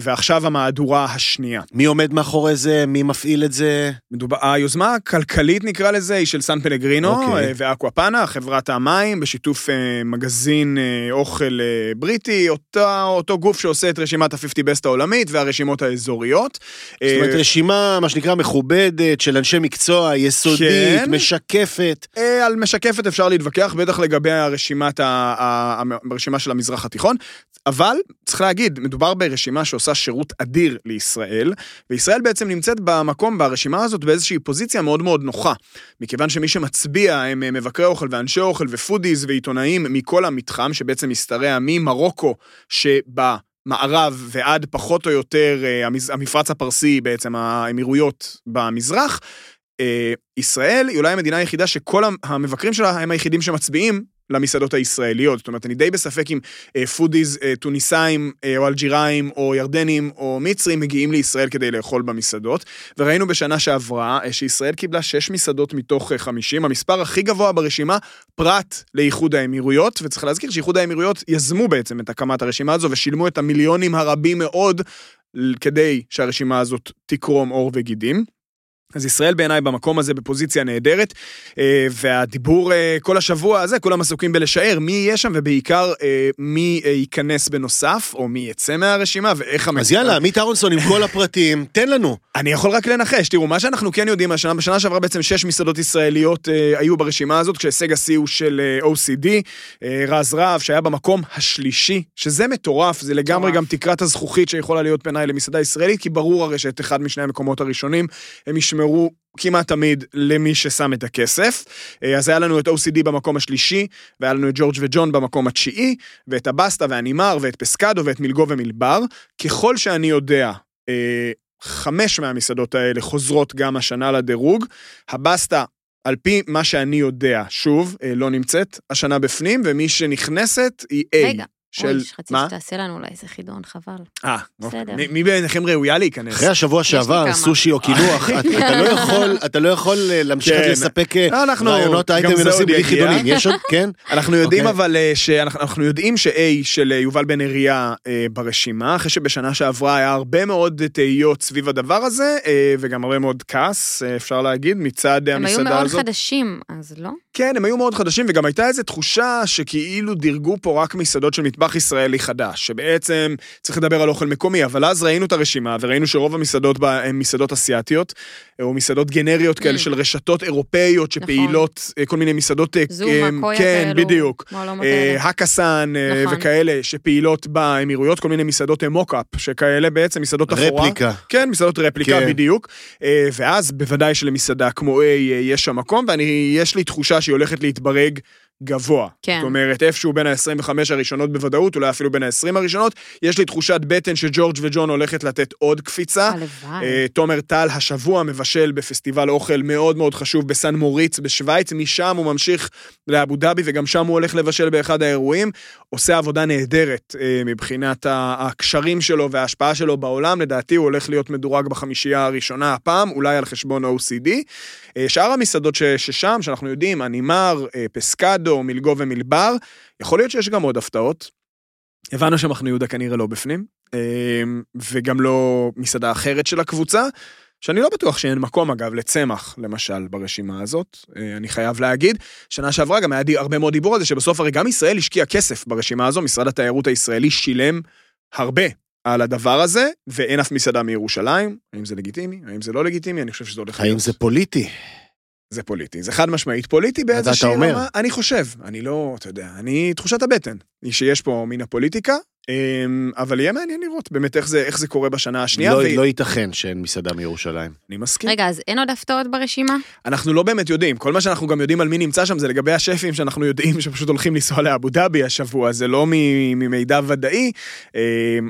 ועכשיו המהדורה השנייה. מי עומד מאחורי זה? מי מפעיל את זה? מדובר, היוזמה הכלכלית נקרא לזה היא של סן פלגרינו אוקיי. אה, ואקוואפאנה, חברת המים, בשיתוף אה, מגזין אה, אוכל אה, בריטי, אותה, אותו גוף שעושה את רשימת ה-50 בסט העולמית והרשימות האזוריות. זאת אומרת, אה, רשימה, מה שנקרא, מכובדת, של אנשי מקצוע, יסודית, כן. משקפת. אה, על משקפת אפשר להתווכח, בטח לגבי הרשימת ה- ה- הרשימה של המזרח התיכון, אבל צריך להגיד, מדובר ברשימה שעושה שירות אדיר לישראל, וישראל בעצם נמצאת במקום, ברשימה הזאת, באיזושהי פוזיציה מאוד מאוד נוחה. מכיוון שמי שמצביע הם אה, מבקרי אוכל ואנשי אוכל ופודיז ועיתונאים מכל המתחם, שבעצם משתרע ממרוקו, שבה... מערב ועד פחות או יותר אה, המפרץ הפרסי, בעצם האמירויות במזרח, אה, ישראל היא אולי המדינה היחידה שכל המבקרים שלה הם היחידים שמצביעים למסעדות הישראליות. זאת אומרת, אני די בספק אם אה, foodies אה, טוניסאים אה, או אלג'ירים או ירדנים או מצרים מגיעים לישראל כדי לאכול במסעדות. וראינו בשנה שעברה אה, שישראל קיבלה 6 מסעדות מתוך אה, 50, המספר הכי גבוה ברשימה, פרט לאיחוד האמירויות, וצריך להזכיר שאיחוד האמירויות יזמו בעצם את הקמת הרשימה הזו ושילמו את המיליונים הרבים מאוד כדי שהרשימה הזאת תקרום עור וגידים. אז ישראל בעיניי במקום הזה בפוזיציה נהדרת, אה, והדיבור אה, כל השבוע הזה, כולם עסוקים בלשער מי יהיה שם, ובעיקר אה, מי ייכנס בנוסף, או מי יצא מהרשימה, ואיך אז יאללה, עמית אהרונסון עם כל הפרטים, תן לנו. אני יכול רק לנחש, תראו, מה שאנחנו כן יודעים, השנה, בשנה שעברה בעצם שש מסעדות ישראליות היו ברשימה הזאת, כשהישג השיא הוא של OCD, רז רהב, שהיה במקום השלישי, שזה מטורף, זה לגמרי. גם תקרת הזכוכית שיכולה להיות בעיניי למסעדה ישראלית, כי ברור הרי שאת אחד משני המקומות הראשונים, הם ישמרו כמעט תמיד למי ששם את הכסף. אה, אז היה לנו את OCD במקום השלישי, והיה לנו את ג'ורג' וג'ון במקום התשיעי, ואת הבסטה והנימר, ואת פסקדו, ואת מילגו ומילבר. ככל שאני יודע, אה, חמש מהמסעדות האלה חוזרות גם השנה לדירוג. הבסטה, על פי מה שאני יודע, שוב, אה, לא נמצאת השנה בפנים, ומי שנכנסת היא A. רגע, של... אוי, חצי מה? שתעשה לנו אולי איזה חידון, חבל. אה, אוקיי. בסדר. מי- מי בעיניכם ראויה להיכנס? אחרי השבוע שעבר. סושי או קינוח, אתה אתה לא יכול, אתה לא יכול אה, להמשיך כן. לספק אה, אנחנו- רעיונות אייטם ונושאים בלי. חידונים. יש עוד, כן? אנחנו יודעים אוקיי. אבל אה, שאנחנו אנחנו יודעים ש-A של יובל בן אריה ברשימה, אחרי שבשנה שעברה היה הרבה מאוד תהיות סביב הדבר הזה, וגם הרבה מאוד כעס, אפשר להגיד, מצד אה, הם היו המסעדה מאוד הזאת. חדשים, אז לא? כן, הם היו מאוד חדשים, וגם הייתה איזו תחושה שכאילו דירגו פה רק מסעדות של מטבח ישראלי חדש, שבעצם צריך לדבר על אוכל מקומי, אבל אז ראינו את הרשימה, וראינו שרוב המסעדות בה הן מסעדות אסיאתיות, או מסעדות גנריות כאלה Mm. של רשתות אירופאיות שפעילות, אה, כל מיני מסעדות... אה, זומה, אה, קויה כן, כאלו. בדיוק. אה, האלה. הקסן אה, נכון. וכאלה שפעילות באמירויות, כל מיני מסעדות אה, מוקאפ, שכאלה בעצם, מסעדות אחורה. רפליקה. כן, מסעדות רפליקה כן. בדיוק. אה, ואז בוודאי שלמסעדה כמו A אה, יש שם מקום, ויש לי תחושה שהיא הולכת להתברג גבוה. כן. זאת אומרת, איפשהו בין ה-25 הראשונות בוודאות, אולי אפילו בין ה-20 הראשונות, יש לי תחושת בטן שג'ורג' וג'ון הולכת לתת עוד קפיצה. הלוואי. אה, תומר טל השבוע מבשל בפסטיבל אוכל מאוד מאוד חשוב בסן מוריץ בשוויץ, משם הוא ממשיך לאבו דאבי וגם שם הוא הולך לבשל באחד האירועים, עושה עבודה נהדרת אה, מבחינת הקשרים שלו וההשפעה שלו בעולם, לדעתי הוא הולך להיות מדורג בחמישייה הראשונה הפעם, אולי על חשבון ה-OCD. אה, שאר המסעדות ש- ששם, שאנחנו יודעים, אנימר, פסקדו, מילגו ומילבר, יכול להיות שיש גם עוד הפתעות. הבנו שמחנה יהודה כנראה לא בפנים, אה, וגם לא מסעדה אחרת של הקבוצה, שאני לא בטוח שאין מקום אגב לצמח, למשל, ברשימה הזאת, אה, אני חייב להגיד. שנה שעברה גם היה הרבה מאוד דיבור על זה שבסוף הרי גם ישראל השקיעה כסף ברשימה הזו, משרד התיירות הישראלי שילם הרבה על הדבר הזה, ואין אף מסעדה מירושלים. האם זה לגיטימי? האם זה לא לגיטימי? אני חושב שזה הולך האם זה פוליטי? זה פוליטי, זה חד משמעית פוליטי באיזושהי אתה אומר. רמה, אני חושב, אני לא, אתה יודע, אני, תחושת הבטן, היא שיש פה מן הפוליטיקה, אמ, אבל יהיה מעניין לראות באמת איך זה, איך זה קורה בשנה השנייה, לא ואני לא ייתכן שאין מסעדה מירושלים. מסכים. רגע, אז אין עוד הפתעות ברשימה? אנחנו לא באמת יודעים, כל מה שאנחנו גם יודעים על מי נמצא שם זה לגבי השפים שאנחנו יודעים שפשוט הולכים לנסוע לאבו דאבי השבוע, זה לא מ- ממידע ודאי, אמ,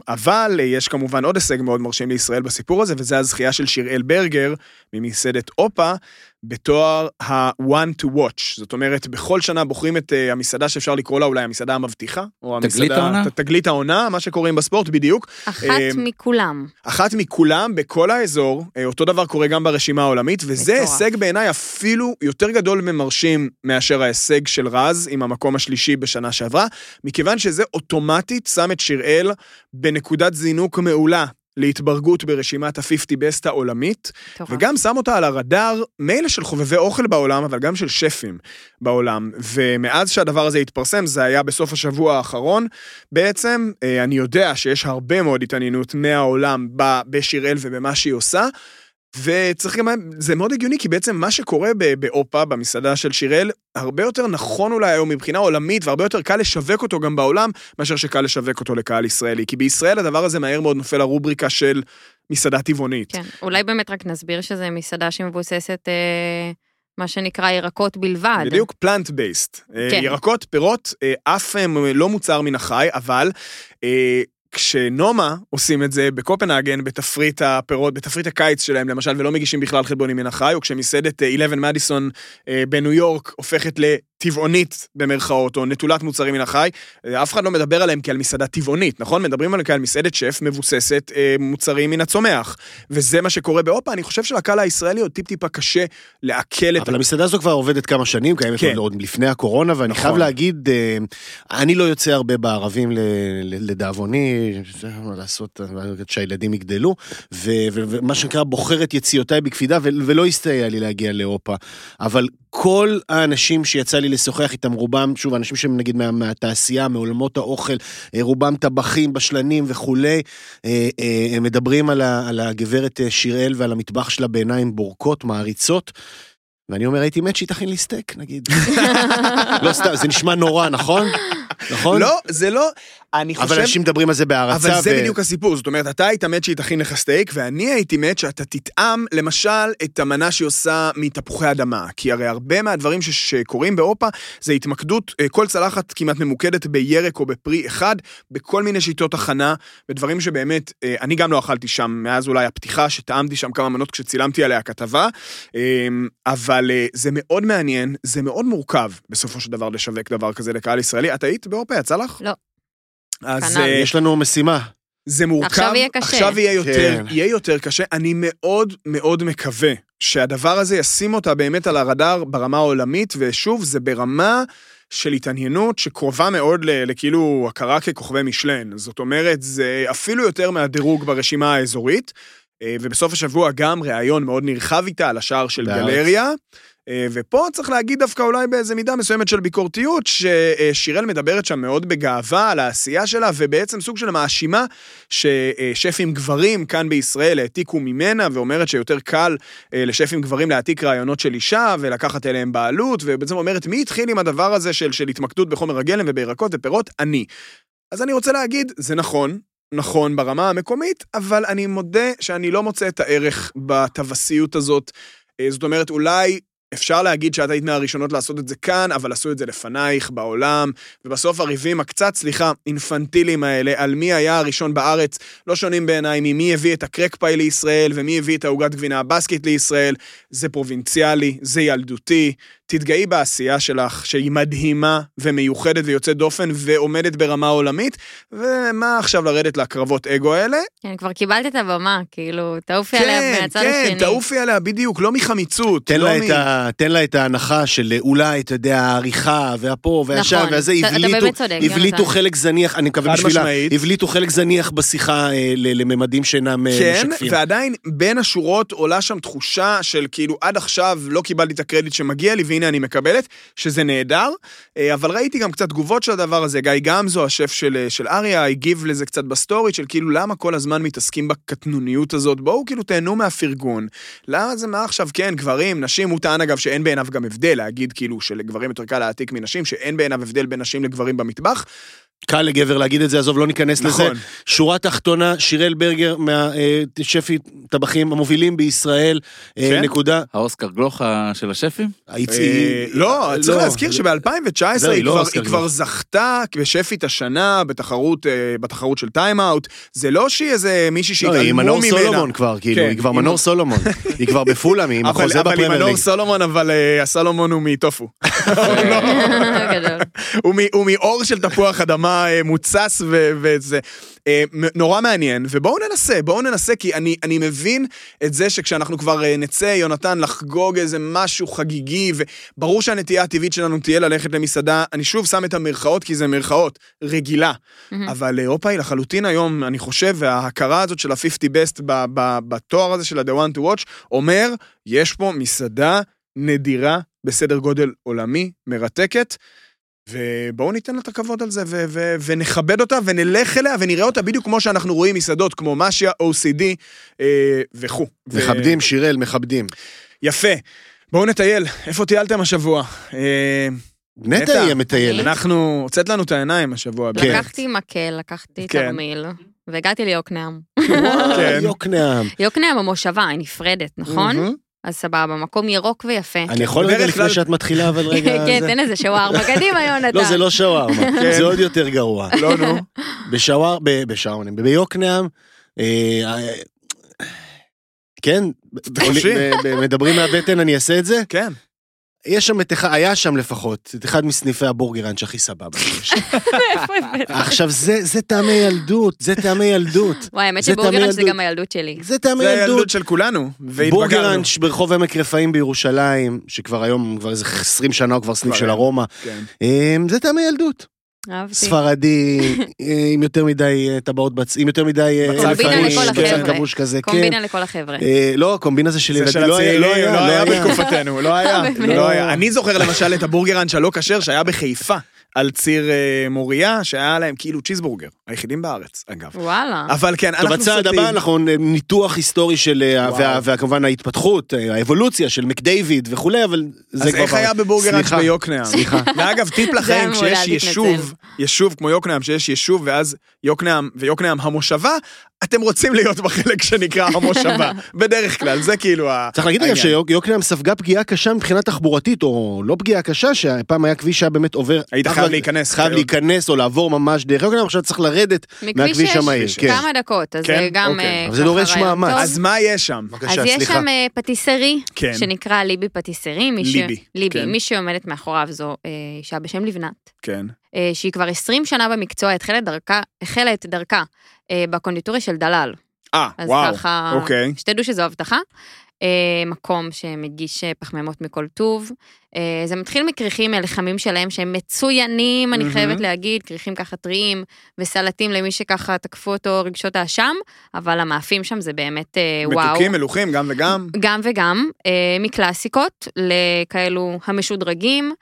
אבל יש כמובן עוד הישג מאוד מרשים לישראל בסיפור הזה, וזה הזכייה של שיראל ברגר ממסעדת אופה. בתואר ה-one to watch, זאת אומרת, בכל שנה בוחרים את uh, המסעדה שאפשר לקרוא לה אולי המסעדה המבטיחה, או תגלית המסעדה, העונה? ת- תגלית העונה, מה שקוראים בספורט בדיוק. אחת אמ, מכולם. אחת מכולם בכל האזור, אה, אותו דבר קורה גם ברשימה העולמית, וזה מטורף. הישג בעיניי אפילו יותר גדול ומרשים מאשר ההישג של רז עם המקום השלישי בשנה שעברה, מכיוון שזה אוטומטית שם את שיראל בנקודת זינוק מעולה. להתברגות ברשימת ה-50 בסט העולמית, מטורף. וגם שם אותה על הרדאר, מילא של חובבי אוכל בעולם, אבל גם של שפים בעולם. ומאז שהדבר הזה התפרסם, זה היה בסוף השבוע האחרון, בעצם, אה, אני יודע שיש הרבה מאוד התעניינות מהעולם בשיראל ובמה שהיא עושה. וצריך גם, זה מאוד הגיוני, כי בעצם מה שקורה באופה, במסעדה של שיראל, הרבה יותר נכון אולי היום מבחינה עולמית, והרבה יותר קל לשווק אותו גם בעולם, מאשר שקל לשווק אותו לקהל ישראלי. כי בישראל הדבר הזה מהר מאוד נופל לרובריקה של מסעדה טבעונית. כן, אולי באמת רק נסביר שזה מסעדה שמבוססת, אה, מה שנקרא ירקות בלבד. בדיוק, פלנט בייסט. כן. ירקות, פירות, אה, אף הם לא מוצר מן החי, אבל אה, כשנומה עושים את זה בקופנהגן, בתפריט הפירות, בתפריט הקיץ שלהם למשל, ולא מגישים בכלל חלבונים מן החי, או כשמסעדת אה, 11 מדיסון אה, בניו יורק הופכת לטבעונית במרכאות, או נטולת מוצרים מן החי, אה, אף אחד לא מדבר עליהם כעל מסעדה טבעונית, נכון? מדברים עליהם כעל מסעדת שף מבוססת אה, מוצרים מן הצומח. וזה מה שקורה באירופה, אני חושב שלקהל הישראלי עוד טיפ-טיפה קשה לעכל את אבל המסעדה הזו כבר עובדת כמה שנים, קיימת כן. עוד לפני הקורונה, ואני נכון. חייב להגיד, אה, אני לא יוצא הרבה בערבים לדאבוני, מה לעשות, שהילדים יגדלו, ומה שנקרא בוחר את יציאותיי בקפידה, ולא הסתייע לי להגיע לאירופה. אבל כל האנשים שיצא לי לשוחח איתם, רובם, שוב, אנשים שהם נגיד מה, מהתעשייה, מעולמות האוכל, אה, רובם טבחים, בשלנים וכולי, אה, אה, הם מדברים על, ה- על הגברת שיראל ועל המטבח שלה בעיניים בורקות, מעריצות. ואני אומר, הייתי מת שהיא תכין לי סטייק, נגיד. לא סתם, זה נשמע נורא, נכון? נכון? לא, זה לא, אני חושב... אבל אנשים מדברים על זה בהערצה. אבל זה ו- בדיוק הסיפור, זאת אומרת, אתה היית מת שהיא תכין לך סטייק, ואני הייתי מת שאתה תטעם, למשל, את המנה שהיא עושה מתפוחי אדמה. כי הרי הרבה מהדברים ש- שקורים באירופה, זה התמקדות, אה, כל צלחת כמעט ממוקדת בירק או בפרי אחד, בכל מיני שיטות הכנה, ודברים שבאמת, אה, אני גם לא אכלתי שם, מאז אולי הפתיחה, שטעמתי שם כמה מנות כשצילמתי עליה כתבה, אה, אבל זה מאוד מעניין, זה מאוד מורכב, בסופו של דבר, לשווק דבר כזה לקהל ישראלי. את היית באירופה, יצא לך? לא. אז כנ"ל. אה, יש לנו משימה. זה מורכב, עכשיו יהיה קשה. עכשיו יהיה יותר, כן. יהיה יותר קשה. אני מאוד מאוד מקווה שהדבר הזה ישים אותה באמת על הרדאר ברמה העולמית, ושוב, זה ברמה של התעניינות שקרובה מאוד ל- לכאילו הכרה ככוכבי משלן. זאת אומרת, זה אפילו יותר מהדירוג ברשימה האזורית. אה, ובסוף השבוע גם ראיון מאוד נרחב איתה על השער של בארץ. גלריה. אה, ופה צריך להגיד דווקא אולי באיזה מידה מסוימת של ביקורתיות, ששיראל מדברת שם מאוד בגאווה על העשייה שלה, ובעצם סוג של מאשימה ששפים גברים כאן בישראל העתיקו ממנה, ואומרת שיותר קל אה, לשפים גברים להעתיק רעיונות של אישה ולקחת אליהם בעלות, ובעצם אומרת, מי התחיל עם הדבר הזה של, של התמקדות בחומר הגלם ובירקות ופירות? אני. אז אני רוצה להגיד, זה נכון, נכון ברמה המקומית, אבל אני מודה שאני לא מוצא את הערך בטווסיות הזאת. אה, זאת אומרת, אולי אפשר להגיד שאת היית מהראשונות לעשות את זה כאן, אבל עשו את זה לפנייך בעולם, ובסוף הריבים הקצת, סליחה, אינפנטיליים האלה, על מי היה הראשון בארץ, לא שונים בעיניי ממי הביא את הקרק פאי לישראל, ומי הביא את העוגת גבינה הבסקית לישראל. זה פרובינציאלי, זה ילדותי. תתגאי בעשייה שלך, שהיא מדהימה ומיוחדת ויוצאת דופן ועומדת ברמה עולמית, ומה עכשיו לרדת לקרבות אגו האלה? כן, כבר קיבלת את הבמה, כאילו, תעופי עליה כן, מהצד כן, השני. תעופי עליה, בדיוק, לא מחמיצות. תן לא לה, מ- את ה, תן לה את ההנחה של אולי, אתה יודע, העריכה, והפה, והשם, נכון, והזה, הבליטו, באמת צודק, הבליטו. חלק זניח, אני מקווה בשבילה, משמעית. הבליטו חלק זניח בשיחה אה, ל- לממדים שאינם אה, כן, משקפים. ועדיין בין השורות עולה שם תחושה של כאילו עד עכשיו לא קיבלתי את הקרדיט שמגיע לי והנה אני מקבלת, שזה נהדר, אה, אבל ראיתי גם קצת תגובות של הדבר הזה, גיא גמזו, השף של, אה, של אריה, הגיב לזה קצת בסטורי של כאילו למה כל הזמן מתעסקים בקטנוניות הזאת, בואו כאילו תהנו מהפרגון. למה זה מה עכשיו, כן, גברים, נשים, הוא טען אגב שאין בעיניו גם הבדל, להגיד כאילו שלגברים יותר קל להצליח מנשים, שאין בעיניו הבדל בין נשים לגברים במטבח. קל לגבר להגיד את זה, עזוב, לא ניכנס לזה. נכון. שורה תחתונה, שיראל ברגר מהשפי טבחים המובילים בישראל, אה, כן? נקודה. האוסקר גלוחה של השפים? אה, לא, צריך לא, להזכיר זה- שב-2019 זהו, היא היא לא כבר- היא גלוך. זכתה בשפית השנה בתחרות אה, בתחרות של טיים-אאוט. זה לא שהיא איזה מישהי לא, היא שהתעלמו מנור ממנה. סולומון כבר, כאילו, כן, היא כבר היא מנור סולומון. היא כבר בפולאם, היא עם החוזה אבל היא בפרמייר מנור. סולומון, אבל אה, הסולומון הוא מטופו. מ- הוא מאור של תפוח אדמה אה, מוצס ו- וזה. אה, נורא מעניין, ובואו ננסה, בואו ננסה, כי אני, אני מבין את זה שכשאנחנו כבר אה, נצא, יונתן, לחגוג איזה משהו חגיגי, וברור שהנטייה הטבעית שלנו תהיה ללכת למסעדה, אני שוב שם את המרכאות, כי זה מרכאות, רגילה. אבל אירופה היא לחלוטין היום, אני חושב, וההכרה הזאת של ה-50 best ב- ב- בתואר הזה של ה-The one to watch, אומר, יש פה מסעדה נדירה בסדר גודל עולמי, מרתקת. ובואו ניתן לה את הכבוד על זה, ו- ו- ונכבד אותה, ונלך אליה, ונראה אותה בדיוק כמו שאנחנו רואים מסעדות, כמו משיה, OCD אה, וכו'. ו- מכבדים, שיראל, מכבדים. יפה. בואו נטייל. איפה טיילתם השבוע? אה, נטע. היא המטיילת. אנחנו, הוצאת לנו את העיניים השבוע. כן. לקחתי מקל, לקחתי כן. תרמיל, והגעתי ליוקנעם. כן. יוקנעם. יוקנעם המושבה, היא נפרדת, נכון? אז סבבה, מקום ירוק ויפה. אני יכול רגע לפני שאת מתחילה, אבל רגע... כן, זה- תן איזה שווארמה, קדימה יונתן. לא, זה לא שווארמה, כן. זה עוד יותר גרוע. לא, נו. בשוואר... בשווארמה, ביוקנעם, אה, אה, כן, מדברים מהבטן, אני אעשה את זה? כן. יש שם את אחד, היה שם לפחות, את אחד מסניפי הבורגראנץ' הכי סבבה. שיש. עכשיו, זה זה טעמי ילדות, זה טעמי ילדות. וואי, האמת זה שבורגראנץ' זה. גם הילדות שלי. זה טעמי זה ילדות. הילדות של כולנו. והתבגרנו. בורגראנץ' ברחוב עמק רפאים בירושלים, שכבר היום, כבר איזה 20 שנה הוא כבר סניף של אין. הרומא. כן. אה, זה טעמי ילדות. אהבתי. ספרדי, אה, עם יותר מדי אה, טבעות בצ... עם יותר מדי... אה, קומבינה כבוש, לכל בצל החבר'ה. כבוש כזה, כן. קומבינה לכל החבר'ה. לא, קומבינה זה של זה ילדים. של לא היה, הצעירים, לא היה בתקופתנו, לא היה. באמת. לא היה. אני זוכר למשל את הבורגראנץ' הלא כשר שהיה בחיפה, על ציר אה, מוריה, שהיה להם כאילו צ'יזבורגר, היחידים בארץ, אגב. וואלה. אבל כן, טוב, אנחנו הצעד סוטים. הבא, אנחנו ניתוח היסטורי של, אה. וה- וכמובן ההתפתחות, אה, האבולוציה של מקדייוויד וכולי, אבל זה אז כבר... איך היה בבורגראנץ' סליחה. ביוקנעם? סליחה. ואגב, טיפ לכם, כשיש יישוב. יישוב כמו יוקנעם, שיש יישוב ואז יוקנעם ויוקנעם המושבה, אתם רוצים להיות בחלק שנקרא המושבה, בדרך כלל, זה כאילו ה... צריך להגיד אגב. שיוקנעם ספגה פגיעה קשה מבחינה תחבורתית, או לא פגיעה קשה, שפעם היה כביש שהיה באמת עובר... היית חייב להיכנס. חייב להיכנס או לעבור ממש דרך יוקנעם, עכשיו צריך לרדת מכביש מהכביש 6, המהיר. כן. כמה דקות, אז כן? זה גם אוקיי. אה, אבל זה דורש מאמץ. אז מה יש שם? אז יש. שם אה, פטיסרי, כן. שנקרא ליבי פטיסרי. ליבי, ליבי. כן. מי שעומדת מאחוריו זו אה, אישה בשם לבנת, כן. אה, שהיא כבר 20 שנה במקצוע, התחילה את דרכה, החלה את דרכה אה, בקונדיטוריה של דלל. אה, אז וואו, ככה, אוקיי. שתדעו שזו הבטחה. אה, מקום שמגיש פחמימות מכל טוב. זה מתחיל מכריכים מלחמים שלהם שהם מצוינים, אני מהמם. חייבת להגיד, כריכים ככה טריים וסלטים למי שככה תקפו אותו רגשות האשם, אבל המאפים שם זה באמת אה, וואו. מתוקים, מלוכים, גם וגם. גם וגם, מקלאסיקות לכאלו המשודרגים.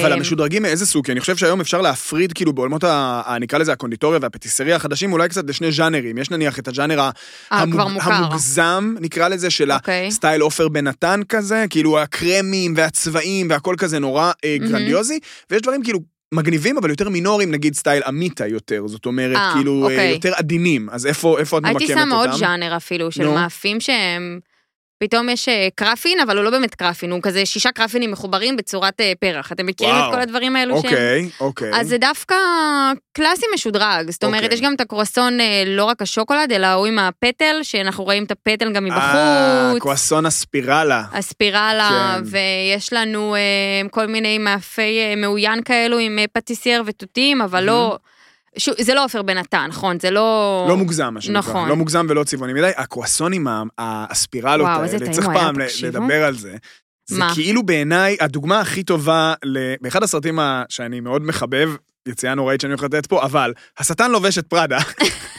אבל המשודרגים מאיזה סוג? כי אני חושב שהיום אפשר להפריד כאילו בעולמות, ה- נקרא לזה הקונדיטוריה והפטיסריה החדשים, אולי קצת לשני ז'אנרים. יש נניח את הז'אנר ה- אה, המוג-. המוגזם, נקרא לזה, של אוקיי. ה style עופר בן נתן כזה, כאילו הקרמים והצבעים והכל כזה נורא אה. גרנדיוזי, ויש דברים כאילו... מגניבים אבל יותר מינוריים נגיד סטייל אמיתה יותר זאת אומרת אה, כאילו אוקיי. יותר עדינים אז איפה איפה את ממקמת הייתי אותם? שמה עוד ז'אנר אפילו, של. מאפים שהם... פתאום יש אה, קרפין, אבל הוא לא באמת קרפין, הוא כזה שישה קרפינים מחוברים בצורת אה, פרח. אתם מכירים וואו. את כל הדברים האלו שהם... אוקיי אוקיי אז זה דווקא קלאסי משודרג, זאת אומרת, אוקיי. יש גם את הקרואסון אה, לא רק השוקולד, אלא הוא עם הפטל, שאנחנו רואים את הפטל גם אה, מבחוץ. קרואסון הספירלה הספירלה, כן. ויש לנו אה, כל מיני מאפי אה, מעוין כאלו עם אה, פטיסייר ותותים, אבל לא... שוב, זה לא עופר בן נתן, נכון? זה לא... לא מוגזם, מה שנקרא. נכון. לא מוגזם ולא צבעוני מדי. הקרואסונים, הספירלות וואו, האלה, צריך פעם תקשיבו. לדבר על זה. זה מה? כאילו בעיניי הדוגמה הכי טובה, באחד הסרטים שאני מאוד מחבב, יציאה נוראית שאני הולך לתת פה, אבל השטן לובש את פראדה.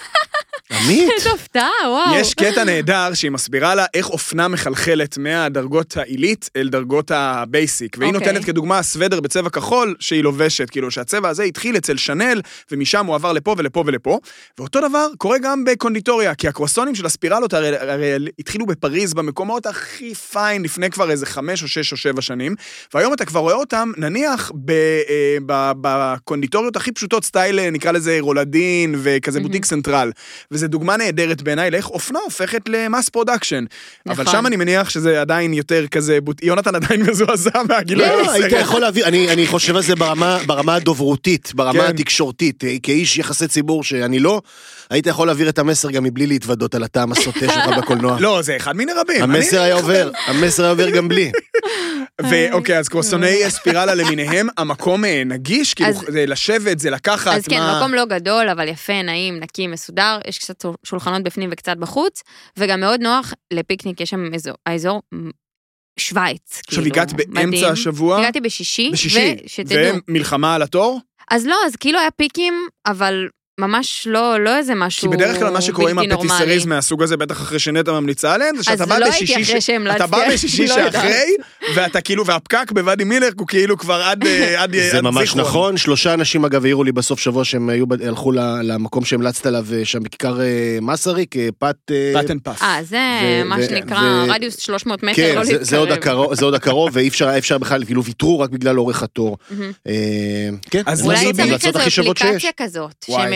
עמית? איזה הפתעה, וואו. יש קטע נהדר שהיא מסבירה לה איך אופנה מחלחלת מהדרגות העילית אל דרגות ה basic. והיא אוקיי. נותנת כדוגמה סוודר בצבע כחול שהיא לובשת, כאילו שהצבע הזה התחיל אצל שנל, ומשם הוא עבר לפה ולפה ולפה. ואותו דבר קורה גם בקונדיטוריה, כי הקרואסונים של הספירלות הרי, הרי התחילו בפריז במקומות הכי fine לפני כבר איזה חמש או שש או שבע שנים, והיום אתה כבר רואה אותם, נניח, אה, בקונדיטוריות הכי פשוטות, style אה, נקרא לזה רולדין וכזה מהמם. בוטיק סנטרל. וזו דוגמה נהדרת בעיניי לאיך אופנה הופכת ל mass production. אבל נכון. שם אני מניח שזה עדיין יותר כזה, יונתן עדיין מזועזע מהגילוי לא. היית יכול להעביר, אני, אני חושב על זה ברמה, ברמה הדוברותית, ברמה כן. התקשורתית, אה, כאיש יחסי ציבור שאני לא, היית יכול להעביר את המסר גם מבלי להתוודות על הטעם הסוטה שלך בקולנוע. לא, זה אחד מיני רבים. המסר היה עובר, המסר היה עובר גם בלי. ואוקיי, אז קרואסוני ספירלה למיניהם, המקום אה, נגיש, כאילו, זה לשבת, זה לקחת, אז כן, מה- מקום לא גדול, אבל יפה, נעים, נקי, מסודר, יש קצת שולחנות בפנים וקצת בחוץ, וגם מאוד נוח לפיקניק, יש שם אזור, האזור שווייץ. עכשיו כאילו, הגעת באמצע מדהים. השבוע, הגעתי בשישי, בשישי, ושתדעו. ומלחמה על התור, אז לא, אז כאילו היה פיקים, אבל ממש לא, לא איזה כי משהו בדרך כלל מה שקורה עם בלתי נורמלי. הפטיסריז מהסוג הזה, בטח אחרי שנטע ממליצה עליהם, זה שאתה בא לא הייתי בשישי, אחרי ש- שהמלצתי, אתה בא בשישי לא יודעת. שאחרי, ואתה כאילו, והפקק בוואדי מילר הוא כאילו כבר עד אה, עד זה עד ממש זיכרון. נכון, שלושה אנשים אגב העירו לי בסוף שבוע שהם היו, הלכו ל- למקום שהמלצת עליו אה, שם בכיכר אה, מסריק, פת... פט אנד פאף. אה, זה ו- מה ו- שנקרא ו- רדיוס 300 מטר, כן, לא זה, להתקרב. הקרוב, זה עוד הקרוב, ואי אפשר, אי אפשר בכלל, כאילו ויתרו רק בגלל אורך התור. כן,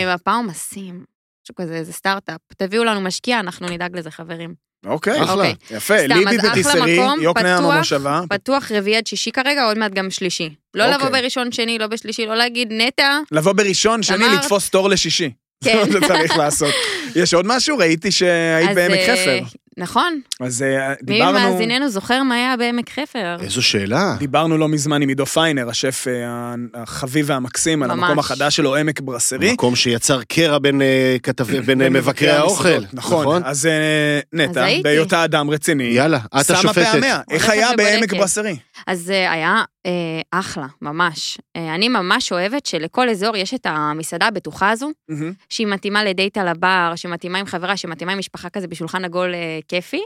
צריך. שממפה עומסים. משהו כזה, איזה סטארט-אפ. תביאו לנו משקיע, אנחנו נדאג לזה, חברים. אוקיי, אחלה. אוקיי. יפה. ליבי פטיסרי, יוקנעם המושבה. פתוח רביעי עד שישי כרגע, עוד מעט גם שלישי. לא אוקיי. לבוא בראשון, שני, לא בשלישי, לא להגיד נטע, לבוא בראשון, שני. לתפוס תור לשישי. כן. זה מה שצריך לעשות. יש עוד משהו? ראיתי שהיית בעמק אה, חפר. נכון. אז אה, מי דיברנו... ממאזיננו זוכר מה היה בעמק חפר? איזו שאלה. דיברנו לא מזמן עם עידו פיינר, השף אה, החביב והמקסים, על ממש. המקום החדש שלו, עמק ברסרי. מקום שיצר קרע בין כתבי, בין מבקרי האוכל. המסעדות. נכון, אז נטע. בהיותה אדם רציני, יאללה, את שמה השופטת. פעמיה. איך היה בעמק. ברסרי? אז היה אה, אחלה, ממש. אה, אני ממש אוהבת שלכל אזור יש את המסעדה הבטוחה הזו, מהמם. שהיא מתאימה לדייט על הבר, שמתאימה עם חברה, שמתאימה עם משפחה כזה בשולחן עגול אה, כיפי,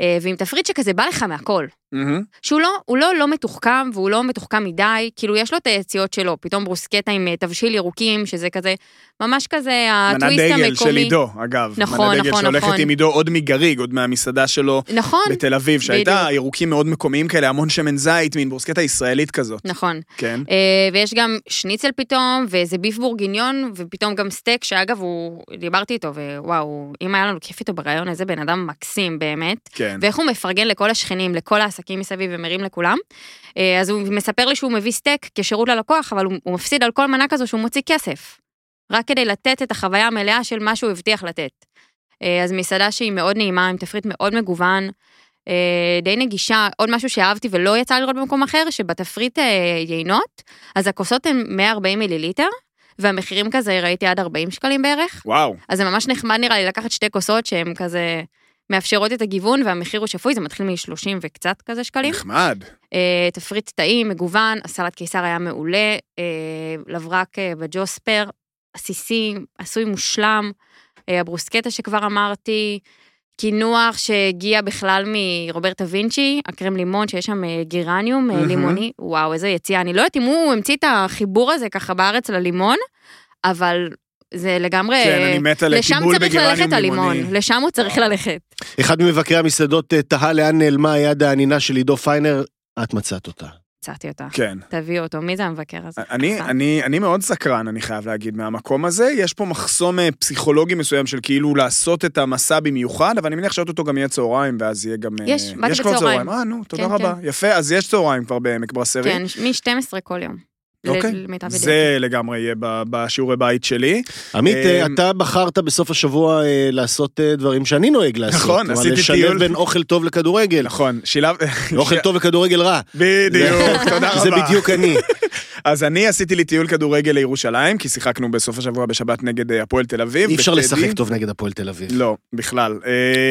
אה, ועם תפריט שכזה בא לך מהכל. מהמם. שהוא לא, הוא לא לא מתוחכם, והוא לא מתוחכם מדי, כאילו יש לו את היציאות שלו, פתאום ברוסקטה עם אה, תבשיל ירוקים, שזה כזה, ממש כזה הטוויסט המקומי. דגל של עידו, אגב. נכון, מנת דגל נכון, שהולכת נכון. עם עידו עוד מגריג, עוד מהמסעדה שלו נכון, בתל אביב, שהייתה בדיוק. ירוקים מאוד מקומיים כאלה, המון שמן זית, מין ברוסקטה ישראלית כזאת. נכון. כן. אה, ויש גם שניצל פתאום, ואיזה ביף בורגיניון, ופתאום גם סטייק, שאגב, הוא, דיברתי איתו, ווואו, אם היה לנו כיף איתו בראיון, איזה בן אדם מקסים באמת. כן. ואיך הוא מפרגן לכל השכנים, לכל העסקים מסביב ומרים לכולם. אה, אז הוא מספר לי שהוא מביא סטייק כשירות ללקוח, אבל הוא, הוא מפסיד על כל מנה כזו שהוא מוציא כסף. רק כדי לתת את החוויה המלאה של מה שהוא הבטיח לתת. אה, אז מסעדה שהיא מאוד נעימה, עם תפריט מאוד מגוון, אה, די נגישה. עוד משהו שאהבתי ולא יצא לראות במקום אחר, שבתפריט יינות, אז הכוסות הן 140 מיליליטר, והמחירים כזה ראיתי עד 40 שקלים בערך. וואו. אז זה ממש נחמד נראה לי לקחת שתי כוסות שהן כזה מאפשרות את הגיוון והמחיר הוא שפוי, זה מתחיל מ-30 וקצת כזה שקלים. נחמד. אה, תפריט טעים, מגוון, הסלט קיסר היה מעולה, אה, לברק אה, בג'וספר, עסיסי, עשוי מושלם, אה, הברוסקטה שכבר אמרתי, קינוח שהגיע בכלל מרוברטה וינצ'י, הקרם לימון שיש שם אה, גירניום מהמם. לימוני, וואו איזה יציאה, אני לא יודעת אם הוא המציא את החיבור הזה ככה בארץ ללימון, אבל זה לגמרי, כן, אני מת על לשם טיבול צריך בגרניום ללכת הלימון, לימוני. לשם הוא צריך ללכת. אחד ממבקרי המסעדות אה, תהה לאן נעלמה היד העדינה של עידו פיינר, את מצאת אותה. מצאתי אותה. כן. תביאו אותו, מי זה המבקר הזה? אני. אני, אני מאוד סקרן, אני חייב להגיד, מהמקום הזה. יש פה מחסום אה, פסיכולוגי מסוים של כאילו לעשות את המסע במיוחד, אבל אני מניח שאו-טו-טו גם יהיה צהריים, ואז יהיה גם... אה, יש, באתי יש כבר בצהריים. אה, נו, תודה כן, רבה. יפה, אז יש צהריים כבר בעמק ברסרי. כן, מ-12 כל יום. אוקיי. למיטב ידיעתי. זה לגמרי יהיה ב- בשיעורי בית שלי. עמית, אה, אה, אתה בחרת בסוף השבוע אה, לעשות אה, דברים שאני נוהג לעשות. נכון, עשיתי לשלב טיול. בין אוכל טוב לכדורגל. נכון, שילב... אוכל טוב וכדורגל רע. בדיוק, תודה רבה. זה בדיוק אני. אז אני עשיתי לי טיול כדורגל לירושלים, כי שיחקנו בסוף השבוע בשבת נגד הפועל תל אביב. אי אפשר. לשחק טוב נגד הפועל תל אביב. לא, בכלל.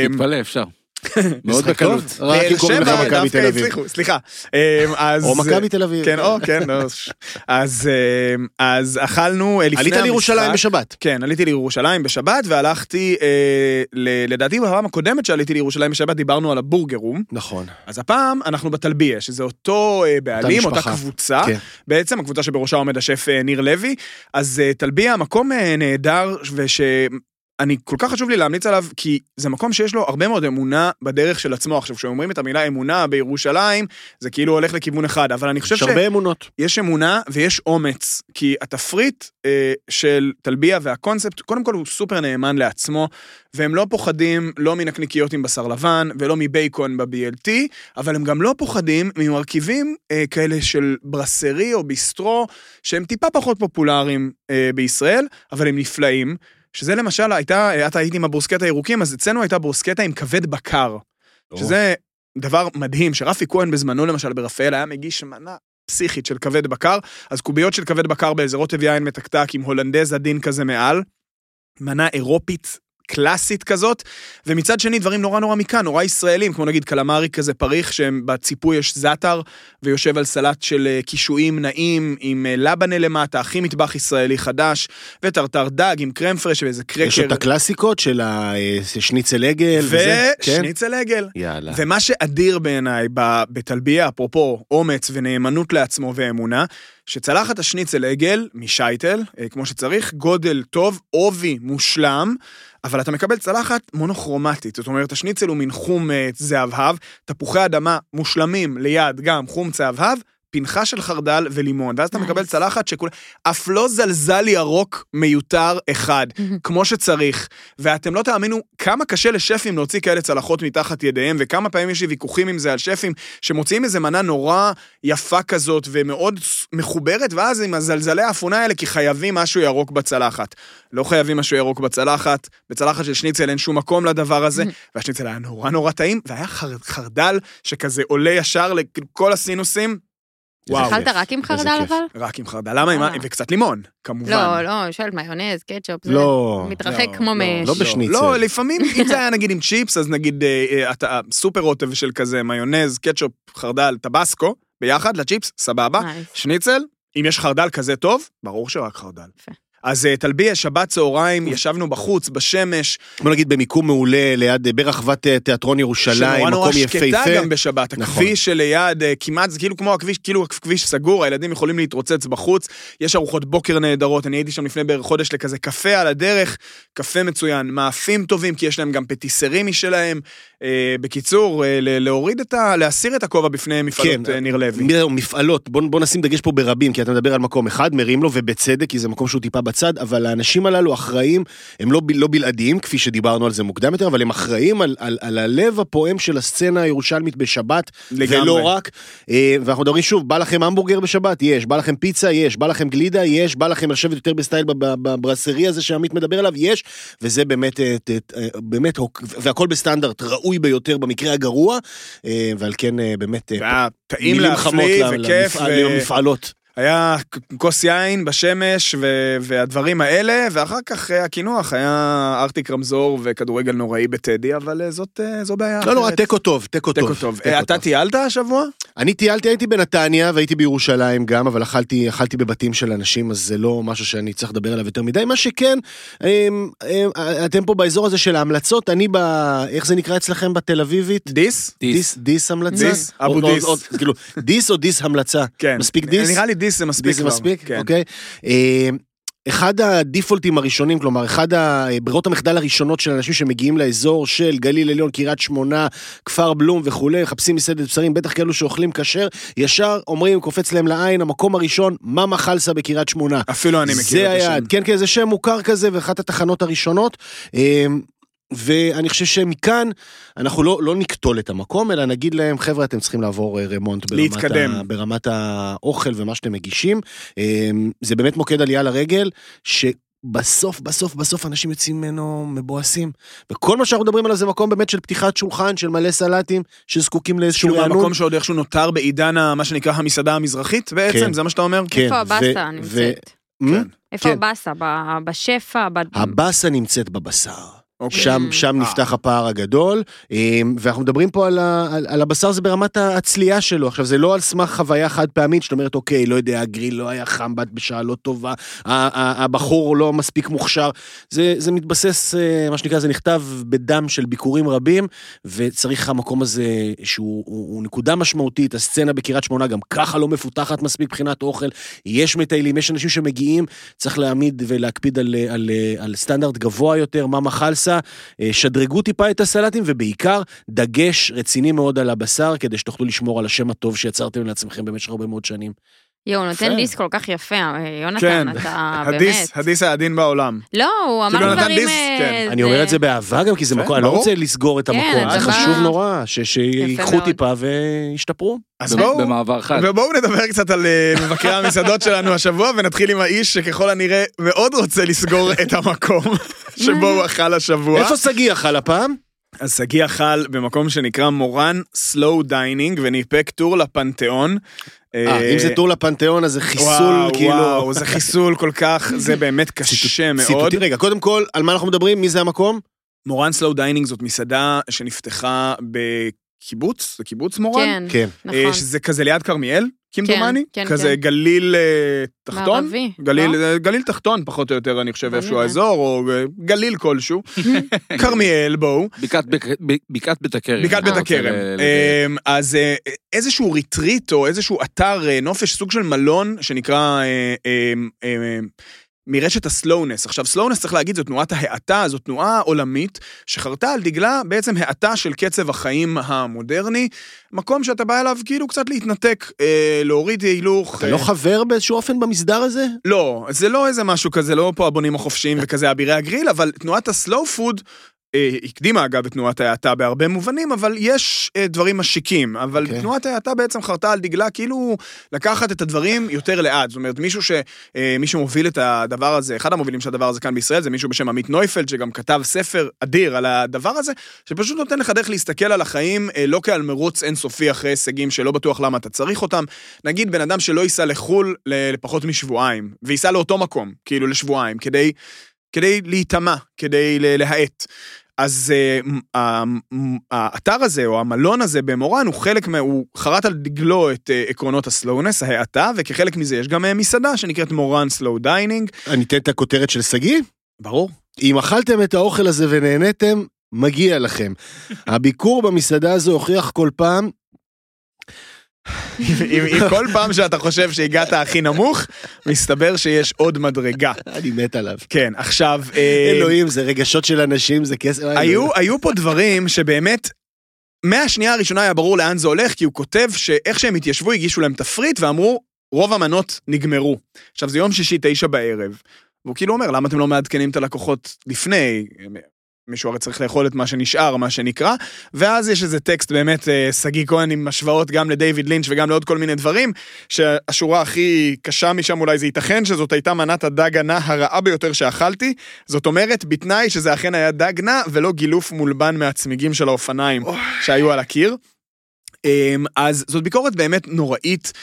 תתפלא, אפשר. מאוד? בקלות. רק אם באר קוראים לך שבע מכבי דווקא תל אביב. הצליחו, סליחה. אז- או מכבי תל אביב. כן, או, כן, ש- אז אכלנו אה, לפני עלית המשחק. לירושלים בשבת. כן, עליתי לירושלים בשבת והלכתי, אה, לדעתי בפעם הקודמת שעליתי לירושלים בשבת דיברנו על הבורגר רום. נכון. אז הפעם אנחנו בטלביה, שזה אותו אה, בעלים, אותה. קבוצה, כן. בעצם הקבוצה שבראשה עומד השף ניר לוי. אז טלביה, מקום נהדר, ושאני כל כך חשוב לי להמליץ עליו, כי זה מקום שיש לו הרבה מאוד אמונה בדרך של עצמו. עכשיו, כשאומרים את המילה אמונה בירושלים, זה כאילו הולך לכיוון אחד, אבל אני חושב יש ש... הרבה אמונות. יש אמונה ויש אומץ, כי התפריט אה, של טלביה והקונספט, קודם כל הוא סופר נאמן לעצמו, והם לא פוחדים לא מנקניקיות עם בשר לבן ולא מבייקון ב-BLT, אבל הם גם לא פוחדים ממרכיבים אה, כאלה של ברסרי או ביסטרו, שהם טיפה פחות פופולריים אה, בישראל, אבל הם נפלאים. שזה למשל הייתה, אה, את היית עם הברוסקטה הירוקים, אז אצלנו הייתה ברוסקטה עם כבד בקר. שזה דבר מדהים, שרפי כהן בזמנו למשל ברפאל היה מגיש מנה פסיכית של כבד בקר, אז קוביות של כבד בקר באיזה רוטב יין מתקתק עם הולנדז עדין כזה מעל, מנה אירופית קלאסית כזאת, ומצד שני דברים נורא נורא מכאן, נורא ישראלים, כמו נגיד קלמרי כזה פריך, שהם בציפוי יש זאטר, ויושב על סלט של אה, קישואים נעים, עם אה, לבנה למטה, הכי מטבח ישראלי חדש, וטרטר דג עם קרם פרש ואיזה קרקר. יש את הקלאסיקות של השניצל עגל וזה. כן? ושניצל עגל. יאללה. ומה שאדיר בעיניי ב- בטלביה, אפרופו אומץ ונאמנות לעצמו ואמונה, שצלחת השניצל עגל משייטל, אה, כמו שצריך, גודל טוב, עובי מושלם, אבל אתה מקבל צלחת מונוכרומטית, זאת אומרת, השניצל הוא מין חום אה, זהבהב, תפוחי אדמה מושלמים ליד גם חום צהבהב, פנחה של חרדל ולימון, ואז אתה. מקבל צלחת שכולה... אף לא זלזל ירוק מיותר אחד, כמו שצריך. ואתם לא תאמינו כמה קשה לשפים להוציא כאלה צלחות מתחת ידיהם, וכמה פעמים יש לי ויכוחים עם זה על שפים, שמוציאים איזה מנה נורא יפה כזאת, ומאוד מחוברת, ואז עם הזלזלי האפונה האלה, כי חייבים משהו ירוק בצלחת. לא חייבים משהו ירוק בצלחת, בצלחת של שניצל אין שום מקום לדבר הזה, והשניצל היה נורא נורא טעים, והיה חר, חרדל שכזה עולה ישר לכל הסינוסים, וואו, אכלת רק עם חרדל. אבל? רק עם חרדל. למה? אה. וקצת לימון, כמובן. לא, לא, אני שואלת מיונז, קטשופ, זה לא, מתרחק לא, כמו לא, מאש. לא בשניצל. לא, לפעמים, אם זה היה נגיד עם צ'יפס, אז נגיד אה, אה, אתה סופר רוטב של כזה מיונז, קטשופ, חרדל, טבסקו, ביחד לצ'יפס, סבבה. שניצל, אם יש חרדל כזה טוב, ברור שרק חרדל. יפה. אז אה, תלביה, שבת צהריים, ישבנו בחוץ, בשמש, בוא נגיד במיקום מעולה ליד, אה, ברחבת אה, תיאטרון ירושלים, שנורא נורא מקום שקטה יפהפה. גם בשבת. נכון. הכביש שליד, כמעט, זה כאילו כמו הכביש, כאילו הכביש סגור, הילדים יכולים להתרוצץ בחוץ, יש ארוחות בוקר נהדרות, אני הייתי שם לפני בערך חודש לכזה קפה על הדרך, קפה מצוין, מאפים טובים, כי יש להם גם פטיסרים משלהם. אה, בקיצור, אה, להוריד את ה... להסיר את הכובע בפני מפעלות כן, אה, ניר לוי. זהו, מפעלות, בוא, בוא נשים דגש פה ברבים, כי אתה מדבר על מקום אחד, מרים לו, ובצדק, כי זה מקום שהוא טיפה בצד, אבל האנשים הללו אחראים, הם לא, לא בלעדיים, כפי שדיברנו על זה מוקדם יותר, אבל הם אחראים על, על, על הלב הפועם של הסצנה הירושלמית בשבת, לגמרי. ולא רק. ואנחנו מדברים שוב, בא לכם המבורגר בשבת? יש. בא לכם פיצה? יש. בא לכם גלידה? יש. בא לכם לשבת יותר בסטייל בב- בב- בברסרי הזה שעמית מדבר עליו? יש. וזה באמת, באמת, והכל בסטנדרט ראוי ביותר במקרה הגרוע, אה, ועל כן אה, באמת, אה, מילים חמות למפעלות. היה כוס יין בשמש ו- והדברים האלה, ואחר כך אה, הקינוח היה ארטיק רמזור וכדורגל נוראי בטדי, אבל אה, זאת, אה, זו בעיה לא נורא, אחרת. תיקו טוב, תיקו טוב. תיקו טוב. תיקו אה, אתה טוב. טיילת השבוע? אני טיילתי, הייתי בנתניה והייתי בירושלים גם, אבל אכלתי, אכלתי בבתים של אנשים, אז זה לא משהו שאני צריך לדבר עליו יותר מדי. מה שכן, אמ, אמ, אתם פה באזור הזה של ההמלצות, אני ב... איך זה נקרא אצלכם בתל אביבית? דיס? דיס, דיס המלצה? דיס, אבו דיס. כאילו, דיס או דיס המלצה? כן. מספיק דיס? נראה לי דיס זה מספיק דיס כבר. זה מספיק? כן. אוקיי. אה, אחד הדיפולטים הראשונים, כלומר, אחד הברירות המחדל הראשונות של אנשים שמגיעים לאזור של גליל עליון, קריית שמונה, כפר בלום וכולי, מחפשים מסעדת בשרים, בטח כאלו שאוכלים כשר, ישר אומרים, קופץ להם לעין, המקום הראשון, מאמה חלסה בקריית שמונה. אפילו אני מכיר זה את השם. היעד, כן, כן, זה שם מוכר כזה, ואחת התחנות הראשונות. אה, ואני חושב שמכאן אנחנו לא, לא נקטול את המקום, אלא נגיד להם, חבר'ה, אתם צריכים לעבור אה, רמונט ברמת, להתקדם. ה, ברמת האוכל ומה שאתם מגישים. אה, זה באמת מוקד עלייה לרגל, שבסוף, בסוף, בסוף אנשים יוצאים ממנו מבואסים. וכל מה שאנחנו מדברים עליו זה מקום באמת של פתיחת שולחן, של מלא סלטים, שזקוקים לאיזשהו כאילו רענון. המקום שעוד איכשהו נותר בעידן ה- מה שנקרא המסעדה המזרחית בעצם, כן. זה מה שאתה אומר? כן, איפה הבאסה נמצאת? Hmm? כן. איפה כן. הבאסה? בשפע? ב- הבאסה נמצאת בבשר. אוקיי. שם, Mm. שם אה. נפתח הפער הגדול, אמ, ואנחנו מדברים פה על, ה, על, על הבשר זה ברמת הצלייה שלו. עכשיו, זה לא על סמך חוויה חד פעמית, שאת אומרת, אוקיי, לא יודע, הגריל לא היה חם בת בשעה לא טובה, הבחור לא מספיק מוכשר. זה, זה מתבסס, אה, מה שנקרא, זה נכתב בדם של ביקורים רבים, וצריך המקום הזה, שהוא הוא, הוא נקודה משמעותית, הסצנה בקריית שמונה גם ככה לא מפותחת מספיק מבחינת אוכל, יש מטיילים, יש אנשים שמגיעים, צריך להעמיד ולהקפיד על, על, על סטנדרט גבוה יותר, מה מחלסה, אה, שדרגו טיפה את הסלטים, ובעיקר דגש רציני מאוד על הבשר, כדי שתוכלו לשמור על השם הטוב שיצרתם לעצמכם במשך הרבה מאוד שנים. יואו, הוא נותן. דיס כל כך יפה, אה, יונתן, כן, אתה באמת. הדיס העדין בעולם. לא, הוא כאילו, אמר דברים... אה, כן. אני אומר את זה באהבה גם, כי זה יפה, מקום, אני לא. רוצה לסגור את כן, המקום, זה חשוב נורא, שיקחו. טיפה וישתפרו. אז בואו, במעבר חד. ובואו נדבר קצת על אה, מבקרי המסעדות שלנו השבוע, ונתחיל עם האיש שככל הנראה מאוד רוצה לסגור את המקום שבו הוא אכל השבוע. איפה שגיא אכל הפעם? אז שגיא אכל במקום שנקרא מורן Slow Dining, וניפק טור לפנתיאון. אה, אם זה טור לפנתיאון, אז זה חיסול, כאילו... וואו, זה חיסול כל כך, זה באמת קשה מאוד. ציטוטי, רגע, קודם כל, על מה אנחנו מדברים? מי זה המקום? מורן Slow Dining זאת מסעדה שנפתחה בקיבוץ, זה קיבוץ מורן? כן, כן. אה, נכון. שזה כזה ליד כרמיאל, כמדומני? כן, כזה כן. גליל אה, תחתון? מערבי, גליל, לא? אה, גליל תחתון פחות או יותר, אני חושב, איפשהו נראה. האזור, או אה, גליל כלשהו. כרמיאל, בואו. בקעת בית הכרם. בקעת בית הכרם. אמ, אז אה, איזשהו ריטריט או איזשהו אתר אה, נופש, סוג של מלון, שנקרא אה, אמ, אמ, מרשת ה Slowness. עכשיו, Slowness, צריך להגיד, זו תנועת ההאטה, זו תנועה עולמית שחרטה על דגלה בעצם האטה של קצב החיים המודרני, מקום שאתה בא אליו כאילו קצת להתנתק, אה, להוריד הילוך. אתה אה, לא חבר באיזשהו אופן במסדר הזה? לא, זה לא איזה משהו כזה, לא פה הבונים החופשיים וכזה אבירי הגריל, אבל תנועת ה Slow Food הקדימה אגב את תנועת ההאטה בהרבה מובנים, אבל יש אה, דברים משיקים. אבל אוקיי. okay. תנועת ההאטה בעצם חרתה על דגלה כאילו לקחת את הדברים יותר לאט. זאת אומרת, מישהו ש... אה, מי שמוביל את הדבר הזה, אחד המובילים של הדבר הזה כאן בישראל, זה מישהו בשם עמית נויפלד, שגם כתב ספר אדיר על הדבר הזה, שפשוט נותן לך דרך להסתכל על החיים אה, לא כעל מרוץ אינסופי אחרי הישגים שלא בטוח למה אתה צריך אותם. נגיד בן אדם שלא ייסע לחו"ל לפחות משבועיים, וייסע לאותו מקום, כאילו לשבועיים, כדי, כדי להיטמע, כדי להאט. אז אה, האתר הזה, או המלון הזה במורן, הוא חלק מה... הוא חרט על דגלו את אה, עקרונות ה Slowness, ההאטה, וכחלק מזה יש גם אה, מסעדה שנקראת מורן סלואו דיינינג. אני אתן את הכותרת של שגיא? ברור. אם אכלתם את האוכל הזה ונהניתם, מגיע לכם. הביקור במסעדה הזו הוכיח כל פעם אם, כל פעם שאתה חושב שהגעת הכי נמוך, מסתבר שיש עוד מדרגה. אני מת עליו. כן, עכשיו... אה, אלוהים, זה רגשות של אנשים, זה כסף. היו פה דברים שבאמת, מהשנייה הראשונה היה ברור לאן זה הולך, כי הוא כותב שאיך שהם התיישבו, הגישו להם תפריט ואמרו, רוב המנות נגמרו. עכשיו, זה יום שישי, תשע בערב. והוא כאילו אומר, למה אתם לא מעדכנים את הלקוחות לפני? מישהו הרי צריך לאכול את מה שנשאר, מה שנקרא, ואז יש איזה טקסט באמת, אה, שגיא כהן עם השוואות גם לדייוויד לינץ' וגם לעוד כל מיני דברים, שהשורה הכי קשה משם אולי זה ייתכן שזאת הייתה מנת הדג הנע הרעה ביותר שאכלתי, זאת אומרת, בתנאי שזה אכן היה דג נע ולא גילוף מולבן מהצמיגים של האופניים שהיו על הקיר. אמ, אז זאת ביקורת באמת נוראית.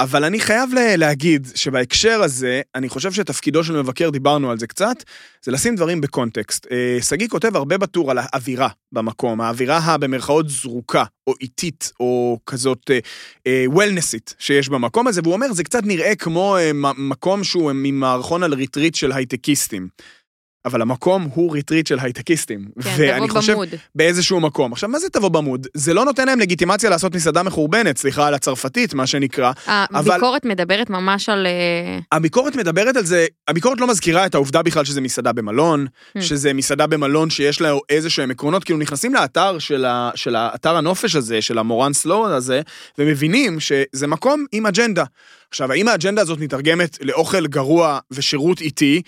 אבל אני חייב לה- להגיד שבהקשר הזה, אני חושב שתפקידו של מבקר, דיברנו על זה קצת, זה לשים דברים בקונטקסט. אה, שגיא כותב הרבה בטור על האווירה במקום, האווירה הבמרכאות זרוקה, או איטית, או כזאת אה, אה, וולנסית שיש במקום הזה, והוא אומר, זה קצת נראה כמו מ- מקום שהוא ממערכון על ריטריט של הייטקיסטים. אבל המקום הוא ריטריט של הייטקיסטים. כן, ואני תבוא חושב, ב mood. באיזשהו מקום. עכשיו, מה זה תבוא ב mood? זה לא נותן להם לגיטימציה לעשות מסעדה מחורבנת, סליחה על הצרפתית, מה שנקרא. הביקורת מדברת ממש על... אה, הביקורת מדברת על זה, הביקורת לא מזכירה את העובדה בכלל שזה מסעדה במלון, הממ. שזה מסעדה במלון שיש לה איזה שהם עקרונות, כאילו נכנסים לאתר של, ה, של האתר הנופש הזה, של המורן Slow הזה, ומבינים שזה מקום עם אג'נדה. עכשיו, האם האג'נדה הזאת מתרגמת לאוכל גרוע ושירות איטי?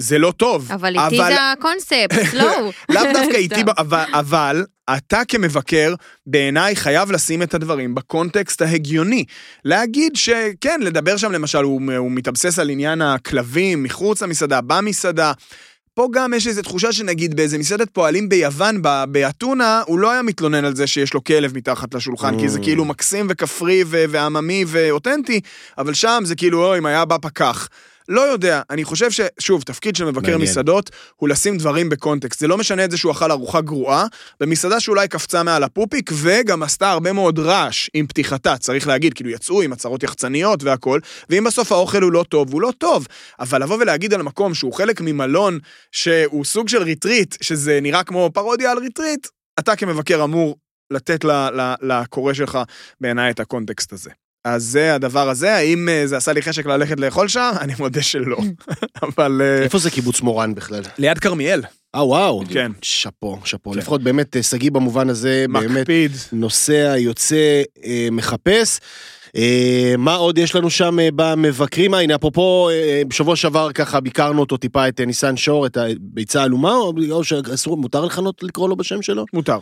זה לא טוב. אבל איתי זה הקונספט, סלואו. לאו דווקא איתי, אבל, אבל אתה כמבקר, בעיניי חייב לשים את הדברים בקונטקסט ההגיוני. להגיד שכן, לדבר שם למשל, הוא, הוא מתאבסס על עניין הכלבים מחוץ למסעדה, במסעדה. פה גם יש איזו תחושה שנגיד באיזה מסעדת פועלים ביוון, באתונה, הוא לא היה מתלונן על זה שיש לו כלב מתחת לשולחן, כי זה Mm. כאילו מקסים וכפרי ו- ועממי ואותנטי, אבל שם זה כאילו, אוי, אם היה בא פקח. לא יודע, אני חושב ששוב, תפקיד של מבקר מעניין. מסעדות הוא לשים דברים בקונטקסט. זה לא משנה את זה שהוא אכל ארוחה גרועה, במסעדה שאולי קפצה מעל הפופיק, וגם עשתה הרבה מאוד רעש עם פתיחתה, צריך להגיד, כאילו יצאו עם הצהרות יחצניות והכל, ואם בסוף האוכל הוא לא טוב, הוא לא טוב. אבל לבוא ולהגיד על מקום שהוא חלק ממלון, שהוא סוג של ריטריט, שזה נראה כמו פרודיה על ריטריט, אתה כמבקר אמור לתת לקורא שלך בעיניי את הקונטקסט הזה. אז זה הדבר הזה, האם אה, זה עשה לי חשק ללכת לאכול שם? אני מודה שלא. אבל אה, איפה זה קיבוץ מורן בכלל? ליד כרמיאל, אה, וואו. כן. שאפו, שאפו. כן. לפחות באמת, אה, שגיא במובן הזה, באמת מקפיד. נוסע, יוצא, אה, מחפש. אה, מה עוד יש לנו שם אה, במבקרים? הנה, אפרופו, אה, בשבוע שעבר ככה ביקרנו אותו טיפה, את ניסן שור, את הביצה העלומה, או או שאסור, מותר לכנות לקרוא לו בשם שלו? מותר.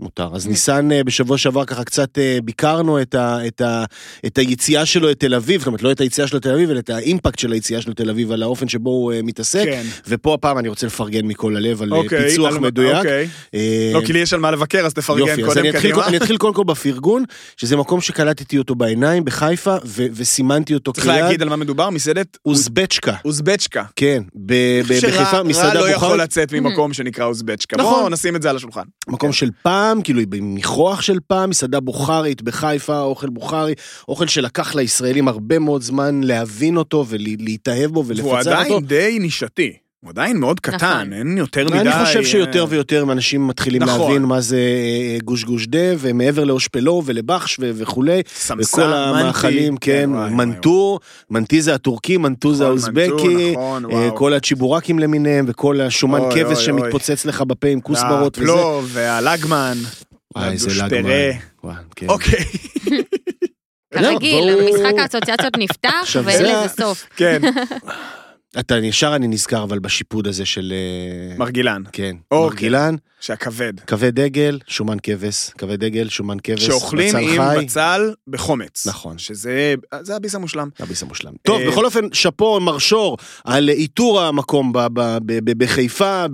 מותר. אז ניסן אה, בשבוע שעבר ככה קצת אה, ביקרנו את, ה, את, ה, את היציאה שלו לתל אביב, זאת אומרת לא את היציאה שלו לתל אביב, אלא את האימפקט של היציאה שלו לתל אביב, על האופן שבו הוא אה, מתעסק. כן. ופה הפעם אני רוצה לפרגן מכל הלב על אוקיי. פיצוח על- מדויק. אוקיי. אה, לא, כי לי יש על מה לבקר, אז תפרגן יופי, אז קודם אני אתחיל. אני אתחיל קודם כל בפרגון, שזה מקום שקלטתי אותו בעיניים בחיפה, ו- וסימנתי אותו צריך להגיד על מה מדובר, מסעדת אוזבצ'קה. אוזבצ'קה. כן, ב- בחיפה, מסעדה לא יכול בוכרית, לצאת ממקום שנקרא אוזבצ'קה. נכון. בואו נשים את זה על השולחן. מקום של פעם, כאילו עם ניחוח של פעם, מסעדה בוכרית בחיפה, אוכל בוכרי, אוכל שלקח לישראלים הרבה מאוד זמן להבין אותו ולהתאהב בו ולפצח אותו. עדיין די נישתי. הוא עדיין מאוד קטן, נכון. אין יותר מדי... אני חושב אה, שיותר ויותר אנשים מתחילים נכון. להבין מה זה אה, גוש גוש דה, ומעבר לאושפלו ולבחש ו- וכולי, סמסה, וכל. המאכלים, כן, וואי, וואי, מנטור, מנטי זה הטורקי, מנטו זה נכון, האוזבקי, נכון, אה. כל הצ'יבורקים למיניהם, וכל השומן אוי, כבש אוי, שמתפוצץ לך בפה עם כוסברות וזה. והפלוב והלגמן. וואי, זה והדושפרה. לגמן. כן. אוקיי, כרגיל, והוא- משחק האסוציאציות נפתח ואין לזה סוף. כן, אתה ישר אני נזכר אבל בשיפוד הזה של... אה, מרגילן, כן, אוקיי. מרגילן, שהכבד. כבד דגל, שומן כבש, כבד דגל, שומן כבש, שאוכלים עם חי. בצל בחומץ. נכון. שזה זה הביס המושלם. הביס המושלם. טוב, אה, בכל אופן, שאפו, מרשור, על איתור המקום ב- ב- ב- בחיפה,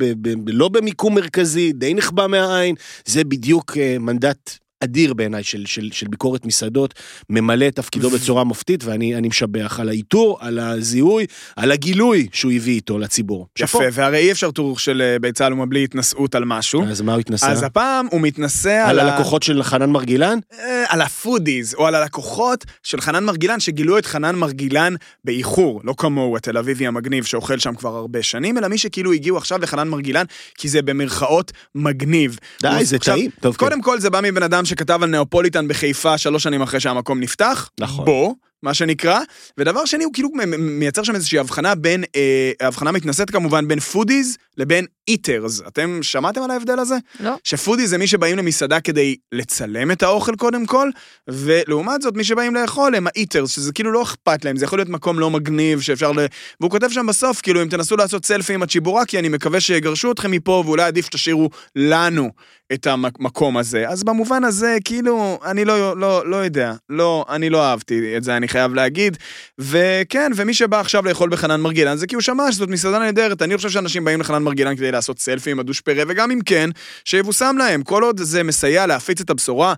לא במיקום מרכזי, די נחבא מהעין. זה בדיוק אה, מנדט אדיר בעיניי של, של, של ביקורת מסעדות, ממלא את תפקידו בצורה מופתית, ואני אני משבח על האיתור, על הזיהוי, על הגילוי שהוא הביא איתו לציבור. יפה, והרי אי אפשר טור של אה, ביצה עלומה בלי התנשאות על משהו. אז מה הוא התנשא? אז הפעם הוא מתנשא על ה- הלקוחות של חנן מרגילן? אה, על ה foodies, או על הלקוחות של חנן מרגילן, שגילו את חנן מרגילן באיחור, לא כמוהו התל אביבי המגניב שאוכל שם כבר הרבה שנים, אלא מי שכאילו הגיעו עכשיו לחנן מרגילן, כי זה במרכאות מגניב. די, זה עכשיו, טעים. טוב, כן. קודם כל זה בא מבן אדם שכתב על נאופוליטן בחיפה שלוש שנים אחרי שהמקום נפתח. נכון. בו, מה שנקרא. ודבר שני, הוא כאילו מייצר שם איזושהי הבחנה בין, אה, הבחנה מתנשאת כמובן בין פודיז לבין איטרס. אתם שמעתם על ההבדל הזה? לא. שפודיז זה מי שבאים למסעדה כדי לצלם את האוכל קודם כל, ולעומת זאת מי שבאים לאכול הם האיטרס, שזה כאילו לא אכפת להם, זה יכול להיות מקום לא מגניב שאפשר ל... והוא כותב שם בסוף, כאילו אם תנסו לעשות סלפי עם הצ'יבורקי, אני מקווה שיגרשו אתכם מפה, ואולי עדיף שתשאירו לנו את המקום הזה. אז במובן הזה, כאילו, אני לא, לא, לא יודע, לא, אני לא אהבתי את זה, אני חייב להגיד. וכן, ומי שבא עכשיו לאכול בחנן מרגילן, זה כי הוא שמע שזאת מסעדה נהדרת. אני חושב שאנשים באים לחנן מרגילן כדי לעשות סלפי עם הדושפרה, וגם אם כן, שיבושם להם. כל עוד זה מסייע להפיץ את הבשורה,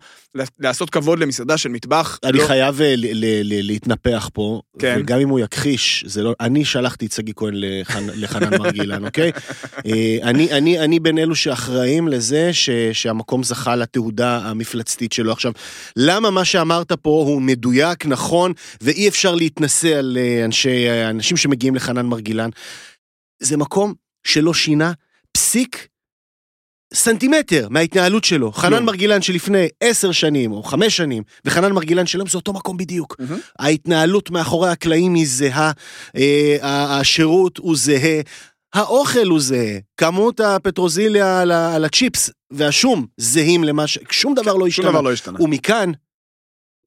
לעשות כבוד למסעדה של מטבח. אני לא- חייב אה, ל- ל- ל- להתנפח פה, כן. וגם אם הוא יכחיש, זה לא, אני שלחתי את שגיא כהן לחנ- לחנן מרגילן, אוקיי? אה, אני, אני, אני בין אלו שאחראים לזה ש, שהמקום זכה לתהודה המפלצתית שלו. עכשיו, למה מה שאמרת פה הוא מדויק, נכון, ואי אפשר להתנשא על אה, אנשי, אה, אנשים שמגיעים לחנן מרגילן? זה מקום שלא שינה פסיק סנטימטר מההתנהלות שלו. חנן מרגילן שלפני עשר שנים או חמש שנים, וחנן מרגילן של היום זה אותו מקום בדיוק. ההתנהלות מאחורי הקלעים היא זהה, אה, השירות הוא זהה, האוכל הוא זהה, כמות הפטרוזיליה על, על הצ'יפס והשום זהים למה ש... שום דבר לא שום השתנה. דבר לא השתנה. ומכאן,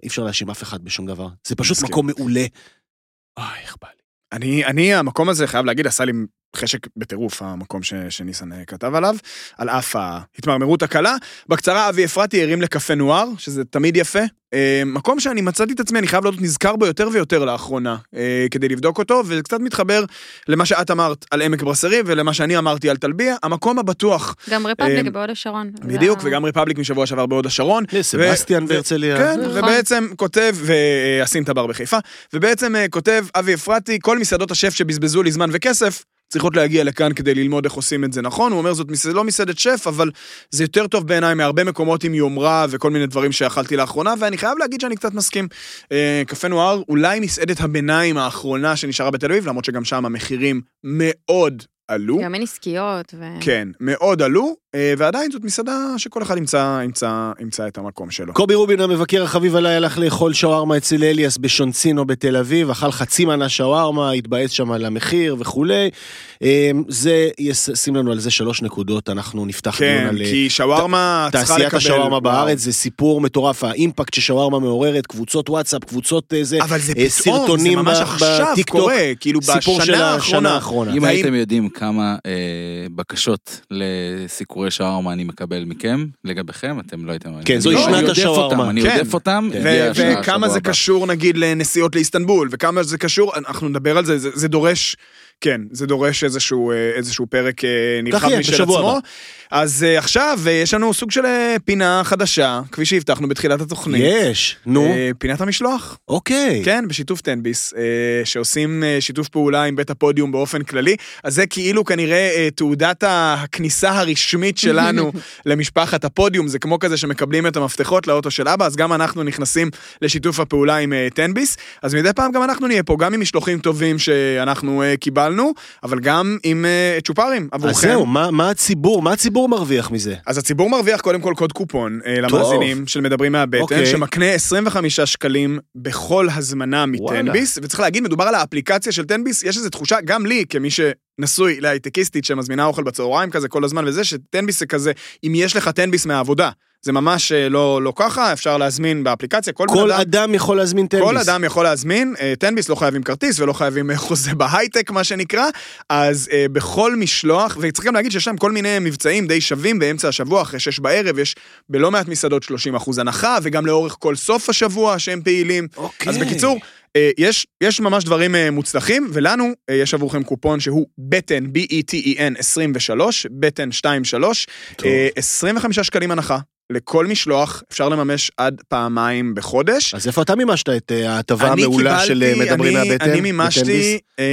אי אפשר להאשים אף אחד בשום דבר. זה פשוט. מקום מעולה. אוי, איך בא לי. אני, אני, המקום הזה, חייב להגיד, עשה לי חשק בטירוף, המקום ש, שניסן אה, כתב עליו, על אף ההתמרמרות הקלה. בקצרה, אבי אפרתי הרים לקפה נואר, שזה תמיד יפה. אה, מקום שאני מצאתי את עצמי, אני חייב להיות נזכר בו יותר ויותר לאחרונה, אה, כדי לבדוק אותו, וזה קצת מתחבר למה שאת אמרת על עמק ברסרי, ולמה שאני אמרתי על טלביה, המקום הבטוח. גם רפבליק בהוד השרון. בדיוק, וגם רפבליק משבוע שעבר בהוד השרון. סבסטיאן ו- בהרצליה. כן, נכון. ובעצם כותב, ועשים את הבר בחיפה, ובעצם כותב אבי אפרתי, כל מסעדות השף שבזבזו לי זמן וכסף, צריכות להגיע לכאן כדי ללמוד איך עושים את זה נכון. הוא אומר, זאת מסעד, לא מסעדת שף, אבל זה יותר טוב בעיניי מהרבה מקומות עם יומרה וכל מיני דברים שאכלתי לאחרונה, ואני חייב להגיד שאני קצת מסכים. אה, קפה נואר, אולי מסעדת הביניים האחרונה שנשארה בתל אביב, למרות שגם שם המחירים מאוד עלו. גם אין עסקיות. ו... כן, מאוד עלו, ועדיין זאת מסעדה שכל אחד ימצא, ימצא, ימצא את המקום שלו. קובי רובין המבקר החביב עליי הלך לאכול שווארמה אצל אליאס בשונצינו בתל אביב, אכל חצי מנה שווארמה, התבאס שם על המחיר וכולי. אה, זה ישים לנו על זה שלוש נקודות, אנחנו נפתח דיון כן, על אה, כי שווארמה צריכה לקבל... תעשיית השווארמה וואו. בארץ, זה סיפור מטורף, האימפקט ששווארמה מעוררת, קבוצות וואטסאפ, קבוצות אה, זה, אבל זה אה, פתאום, זה ממש ב- עכשיו בטיקטוק, קורה, כאילו בשנה האחרונה. האחרונה. אם והאם- הייתם יודעים כמה אה, בקשות לסיקורי שווארמה אני מקבל מכם, לגביכם, אתם לא הייתם... כן, זוהי לא- שנת השווארמה. אני כן. יודף אותם, וכמה זה. קשור נגיד לנסיעות לאיסטנבול, וכמה זה קשור, אנחנו נדבר על זה, זה דורש, כן, זה דורש איזשהו, אה, איזשהו פרק אה, נרחב משל עצמו. הבא. אז אה, עכשיו יש לנו סוג של פינה חדשה, כפי שהבטחנו בתחילת התוכנית. יש, נו, פינת המשלוח. אוקיי. כן, בשיתוף תן-ביס, אה, שעושים שיתוף פעולה עם בית הפודיום באופן כללי. אז זה כאילו כנראה אה, תעודת הכניסה הרשמית שלנו למשפחת הפודיום, זה כמו כזה שמקבלים את המפתחות לאוטו של אבא, אז גם אנחנו נכנסים לשיתוף הפעולה עם תן-ביס. אז מדי פעם גם אנחנו נהיה פה, גם עם משלוחים טובים שאנחנו אה, קיבלנו. שהתחלנו, אבל גם עם אה, צ'ופרים עבורכם. אז זהו, מה מה הציבור, מה הציבור מרוויח מזה? אז הציבור מרוויח קודם כל קוד קופון אה, למאזינים של מדברים מהבטן, אוקיי. שמקנה 25 שקלים בכל הזמנה. מטנביס, וצריך להגיד, מדובר על האפליקציה של טנביס, יש איזו תחושה, גם לי, כמי שנשוי להייטקיסטית שמזמינה אוכל בצהריים כזה כל הזמן וזה, שטנביס זה כזה, אם יש לך טנביס מהעבודה. זה ממש אה, לא, לא ככה, אפשר להזמין באפליקציה, כל, כל אדם... אדם יכול להזמין טנביס. כל אדם יכול להזמין, אה, טנביס לא חייבים כרטיס ולא חייבים אה, חוזה בהייטק, מה שנקרא, אז אה, בכל משלוח, וצריך גם להגיד שיש להם כל מיני מבצעים די שווים באמצע השבוע, אחרי שש בערב, יש בלא מעט מסעדות 30 אחוז הנחה, וגם לאורך כל סוף השבוע שהם פעילים. אוקיי. אז בקיצור, אה, יש, יש ממש דברים אה, מוצלחים, ולנו אה, יש עבורכם קופון שהוא בטן, B-E-T-E-N 23, בטן 23, טוב. אה, 25 שקלים הנחה. לכל משלוח אפשר לממש עד פעמיים בחודש. אז איפה אתה מימשת את אה, ההטבה המעולה של אה, מדברים אני- מהבטן? אני? מימשתי אה,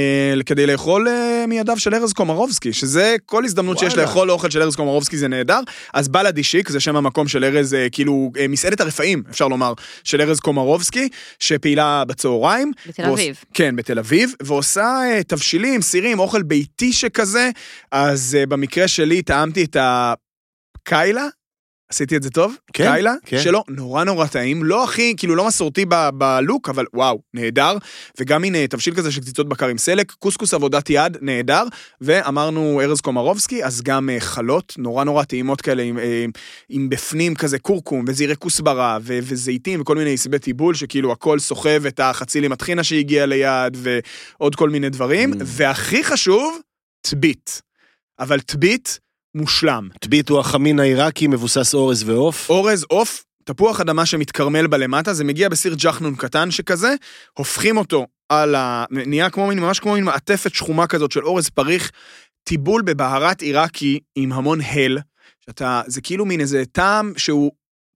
כדי לאכול אה, מידיו של ארז קומרובסקי, שזה כל הזדמנות שיש וואלה. לאכול אוכל של ארז קומרובסקי זה נהדר. אז בלאדי שיק, זה שם המקום של ארז, אה, כאילו, אה, מסעדת הרפאים, אפשר לומר, של ארז קומרובסקי, שפעילה בצהריים. בתל ועוש- אביב. כן, בתל אביב, ועושה אה, תבשילים, סירים, אוכל ביתי שכזה. אז אה, במקרה שלי טעמתי את הקיילה. עשיתי את זה טוב? כן, קיילה, כן. שלו נורא נורא טעים, לא הכי, כאילו לא מסורתי ב- בלוק, אבל וואו, נהדר. וגם אה, תבשיל כזה של קציצות בקר עם סלק, קוסקוס עבודת יד, נהדר. ואמרנו ארז קומרובסקי, אז גם אה, חלות נורא נורא טעימות כאלה, עם, אה, עם בפנים כזה קורקום וזירי כוסברה ו- וזיתים וכל מיני עשבי טיבול, שכאילו הכל סוחב את החצי לימטחינה שהגיע ליד, ועוד כל מיני דברים. Mm. והכי חשוב, טבית. אבל טבית מושלם. טבית הוא החמין העיראקי, מבוסס אורז ועוף. אורז, עוף, תפוח אדמה שמתקרמל בלמטה, זה מגיע בסיר ג'חנון קטן שכזה, הופכים אותו על ה... נהיה כמו מין, ממש כמו מין מעטפת שחומה כזאת של אורז פריך, טיבול בבהרת עיראקי עם המון הל, שאתה, זה כאילו מין איזה טעם שהוא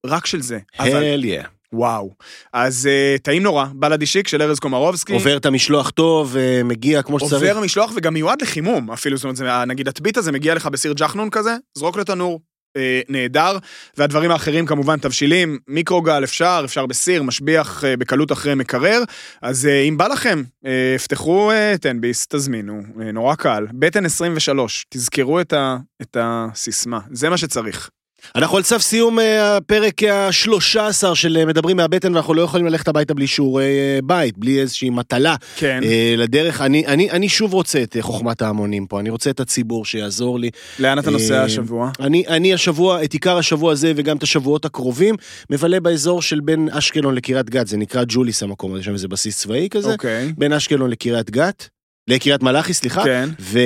רק של זה. אבל הל יא. וואו. אז uh, טעים נורא, בלאדי שיק של ארז קומרובסקי. עובר את המשלוח טוב, אה, מגיע כמו שצריך. עובר משלוח וגם מיועד לחימום אפילו, זאת אומרת, זה, נגיד הטבית הזה מגיע לך בסיר ג'חנון כזה, זרוק לתנור, אה, נהדר, והדברים האחרים כמובן תבשילים, מיקרוגל אפשר, אפשר בסיר, משביח אה, בקלות אחרי מקרר, אז אה, אם בא לכם, אה, פתחו אה, תנביס, תזמינו, אה, נורא קל, בטן 23, תזכרו את, ה, את הסיסמה, זה מה שצריך. אנחנו על סף סיום אה, הפרק ה-13 של אה, מדברים מהבטן, ואנחנו לא יכולים ללכת הביתה בלי שיעורי אה, בית, בלי איזושהי מטלה כן, לדרך. אני, אני, אני שוב רוצה את חוכמת ההמונים פה, אני רוצה את הציבור שיעזור לי. לאן אתה נוסע השבוע? אני, אני השבוע, את עיקר השבוע הזה וגם את השבועות הקרובים, מבלה באזור של בין אשקלון לקריית גת, זה נקרא ג'וליס המקום הזה, שם איזה בסיס צבאי כזה, אוקיי, בין אשקלון לקריית גת, לקריית מלאכי, סליחה. כן. ו...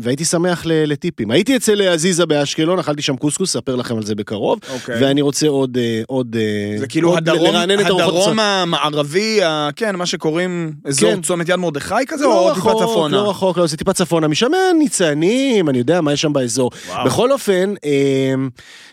והייתי שמח ל... לטיפים. הייתי אצל עזיזה באשקלון, אכלתי שם קוסקוס, אספר לכם על זה בקרוב, אוקיי. ואני רוצה עוד... אה, עוד אה, זה כאילו עוד הדרום, הדרום. המערבי, ה- כן, מה שקוראים אזור כן. צומת יד מרדכי כזה, או לא טיפה רחוק, צפונה? לא רחוק, לא, זה טיפה צפונה, משם ניצנים, אני יודע מה יש שם באזור. וואו. בכל אופן, אה,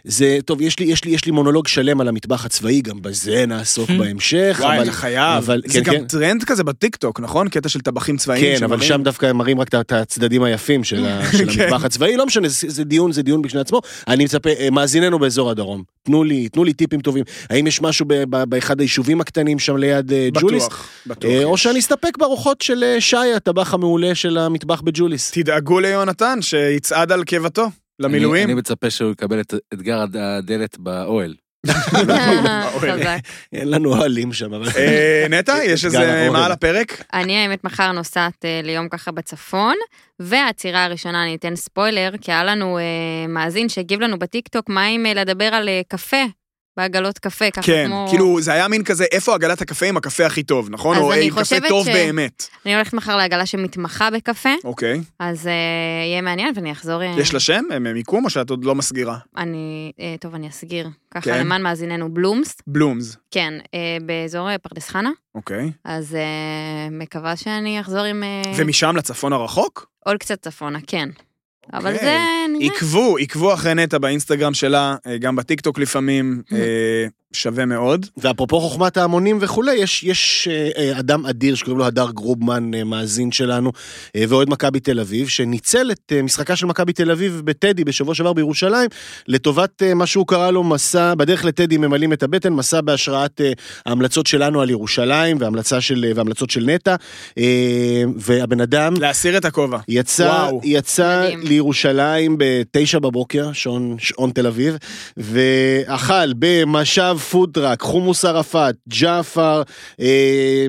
זה, טוב, יש לי, יש לי, יש לי מונולוג שלם על המטבח הצבאי, גם בזה נעסוק בהמשך, וואי, אבל... חייב. אבל- זה כן, גם כן. טרנד כזה בטיקטוק, נכון? קטע של טבחים צבאיים. כן, אבל שמראים. שם דווקא הם מראים רק את- הצדדים היפים של כן. המטבח הצבאי, לא משנה, זה זה דיון, זה דיון בפני עצמו. אני מצפה, אה, מאזיננו באזור הדרום, תנו לי, תנו לי טיפים טובים. האם יש משהו באחד היישובים הקטנים שם ליד אה, ג'וליס? בטוח, בטוח. אה, או. שאני אסתפק בארוחות של שי, הטבח המעולה של המטבח בג'וליס. תדאגו ליונתן שיצעד על קיבתו, אני, למילואים. אני מצפה שהוא יקבל את אתגר הדלת באוהל. חזק. אין לנו אוהלים שם. אה, נטע, יש איזה. מה על הפרק? אני האמת מחר נוסעת אה, ליום ככה בצפון, והעצירה הראשונה אני אתן ספוילר, כי היה לנו אה, מאזין שהגיב לנו בטיקטוק מה אם אה, לדבר על אה, קפה, בעגלות קפה, ככה כן, כמו... כאילו זה היה מין כזה, איפה עגלת הקפה עם הקפה הכי טוב, נכון? אז או אני קפה טוב ש- באמת. אני הולכת מחר לעגלה שמתמחה בקפה, אוקיי. אז אה, יהיה מעניין ואני אחזור... אה, יש לה שם? מיקום או שאת עוד לא מסגירה? אני... אה, טוב, אני אסגיר. ככה כן. למען מאזיננו בלומס, בלומס. כן, אה, באזור פרדס חנה, אוקיי. אז אה, מקווה שאני אחזור עם אה, ומשם לצפון הרחוק? עוד קצת צפונה, כן. אבל אוקיי. זה. עקבו, עקבו אחרי נטע באינסטגרם שלה, אה, גם בטיקטוק לפעמים. שווה מאוד. ואפרופו חוכמת ההמונים וכולי, יש, יש אה, אה, אדם אדיר שקוראים לו הדר גרובמן, אה, מאזין שלנו, אה, ואוהד מכבי תל אביב, שניצל את אה, משחקה של מכבי תל אביב בטדי בשבוע שעבר בירושלים, לטובת אה, מה שהוא קרא לו מסע, בדרך לטדי ממלאים את הבטן, מסע בהשראת אה, ההמלצות שלנו על ירושלים והמלצה של, והמלצות של נטע, אה, והבן אדם... להסיר את הכובע. יצא, וואו. יצא מדהים. לירושלים בתשע בבוקר, שעון, שעון תל אביב, ואכל במשב פודטראק, חומוס ערפאת, ג'עפר, אה,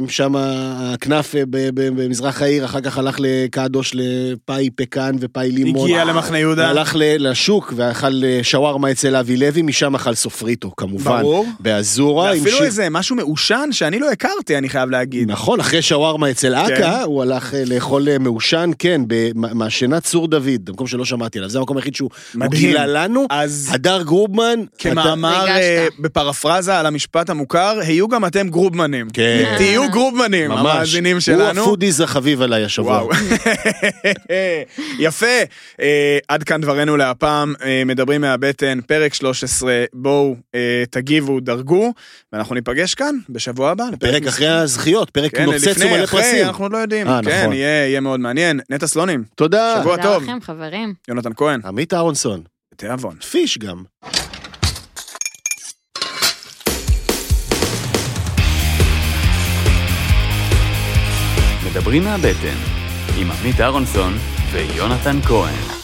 שם הכנאפה במזרח העיר, אחר כך הלך לקדוש לפאי פקן ופאי לימון. הגיע למחנה יהודה. הלך ל- לשוק ואכל אה, שווארמה אצל אבי לוי, משם אכל סופריטו, כמובן. ברור. באזורה. עם ואפילו שיר- איזה משהו מעושן שאני לא הכרתי, אני חייב להגיד. נכון, אחרי שווארמה אצל כן. אכ"א, הוא הלך אה, לאכול מעושן, כן, במעשנת צור דוד, במקום שלא שמעתי עליו, זה המקום היחיד שהוא. גילה לנו. אז הדר גרובמן, כמאמר ריגשת. בפרפרזה על המשפט המוכר, היו גם אתם גרובמנים. כן. תהיו גרובמנים, ממש, המאזינים האלו שלנו. הפודיז החביב עליי השבוע. וואו. יפה. אה, עד כאן דברנו להפעם, אה, מדברים מהבטן, פרק 13, בואו אה, תגיבו, דרגו, ואנחנו ניפגש כאן בשבוע הבא. פרק מס'- אחרי הזכיות, פרק כן, נוצץ לפני, ומלא אחרי, פרסים. אנחנו עוד לא יודעים. אה, כן, נכון. יהיה יהיה מאוד מעניין. נטע סלונים, תודה. שבוע תודה טוב. לכם, חברים. יונתן כהן, עמית אהרונסון, תיאבון. פיש גם. מדברים מהבטן, עם עמית אהרונסון ויונתן כהן.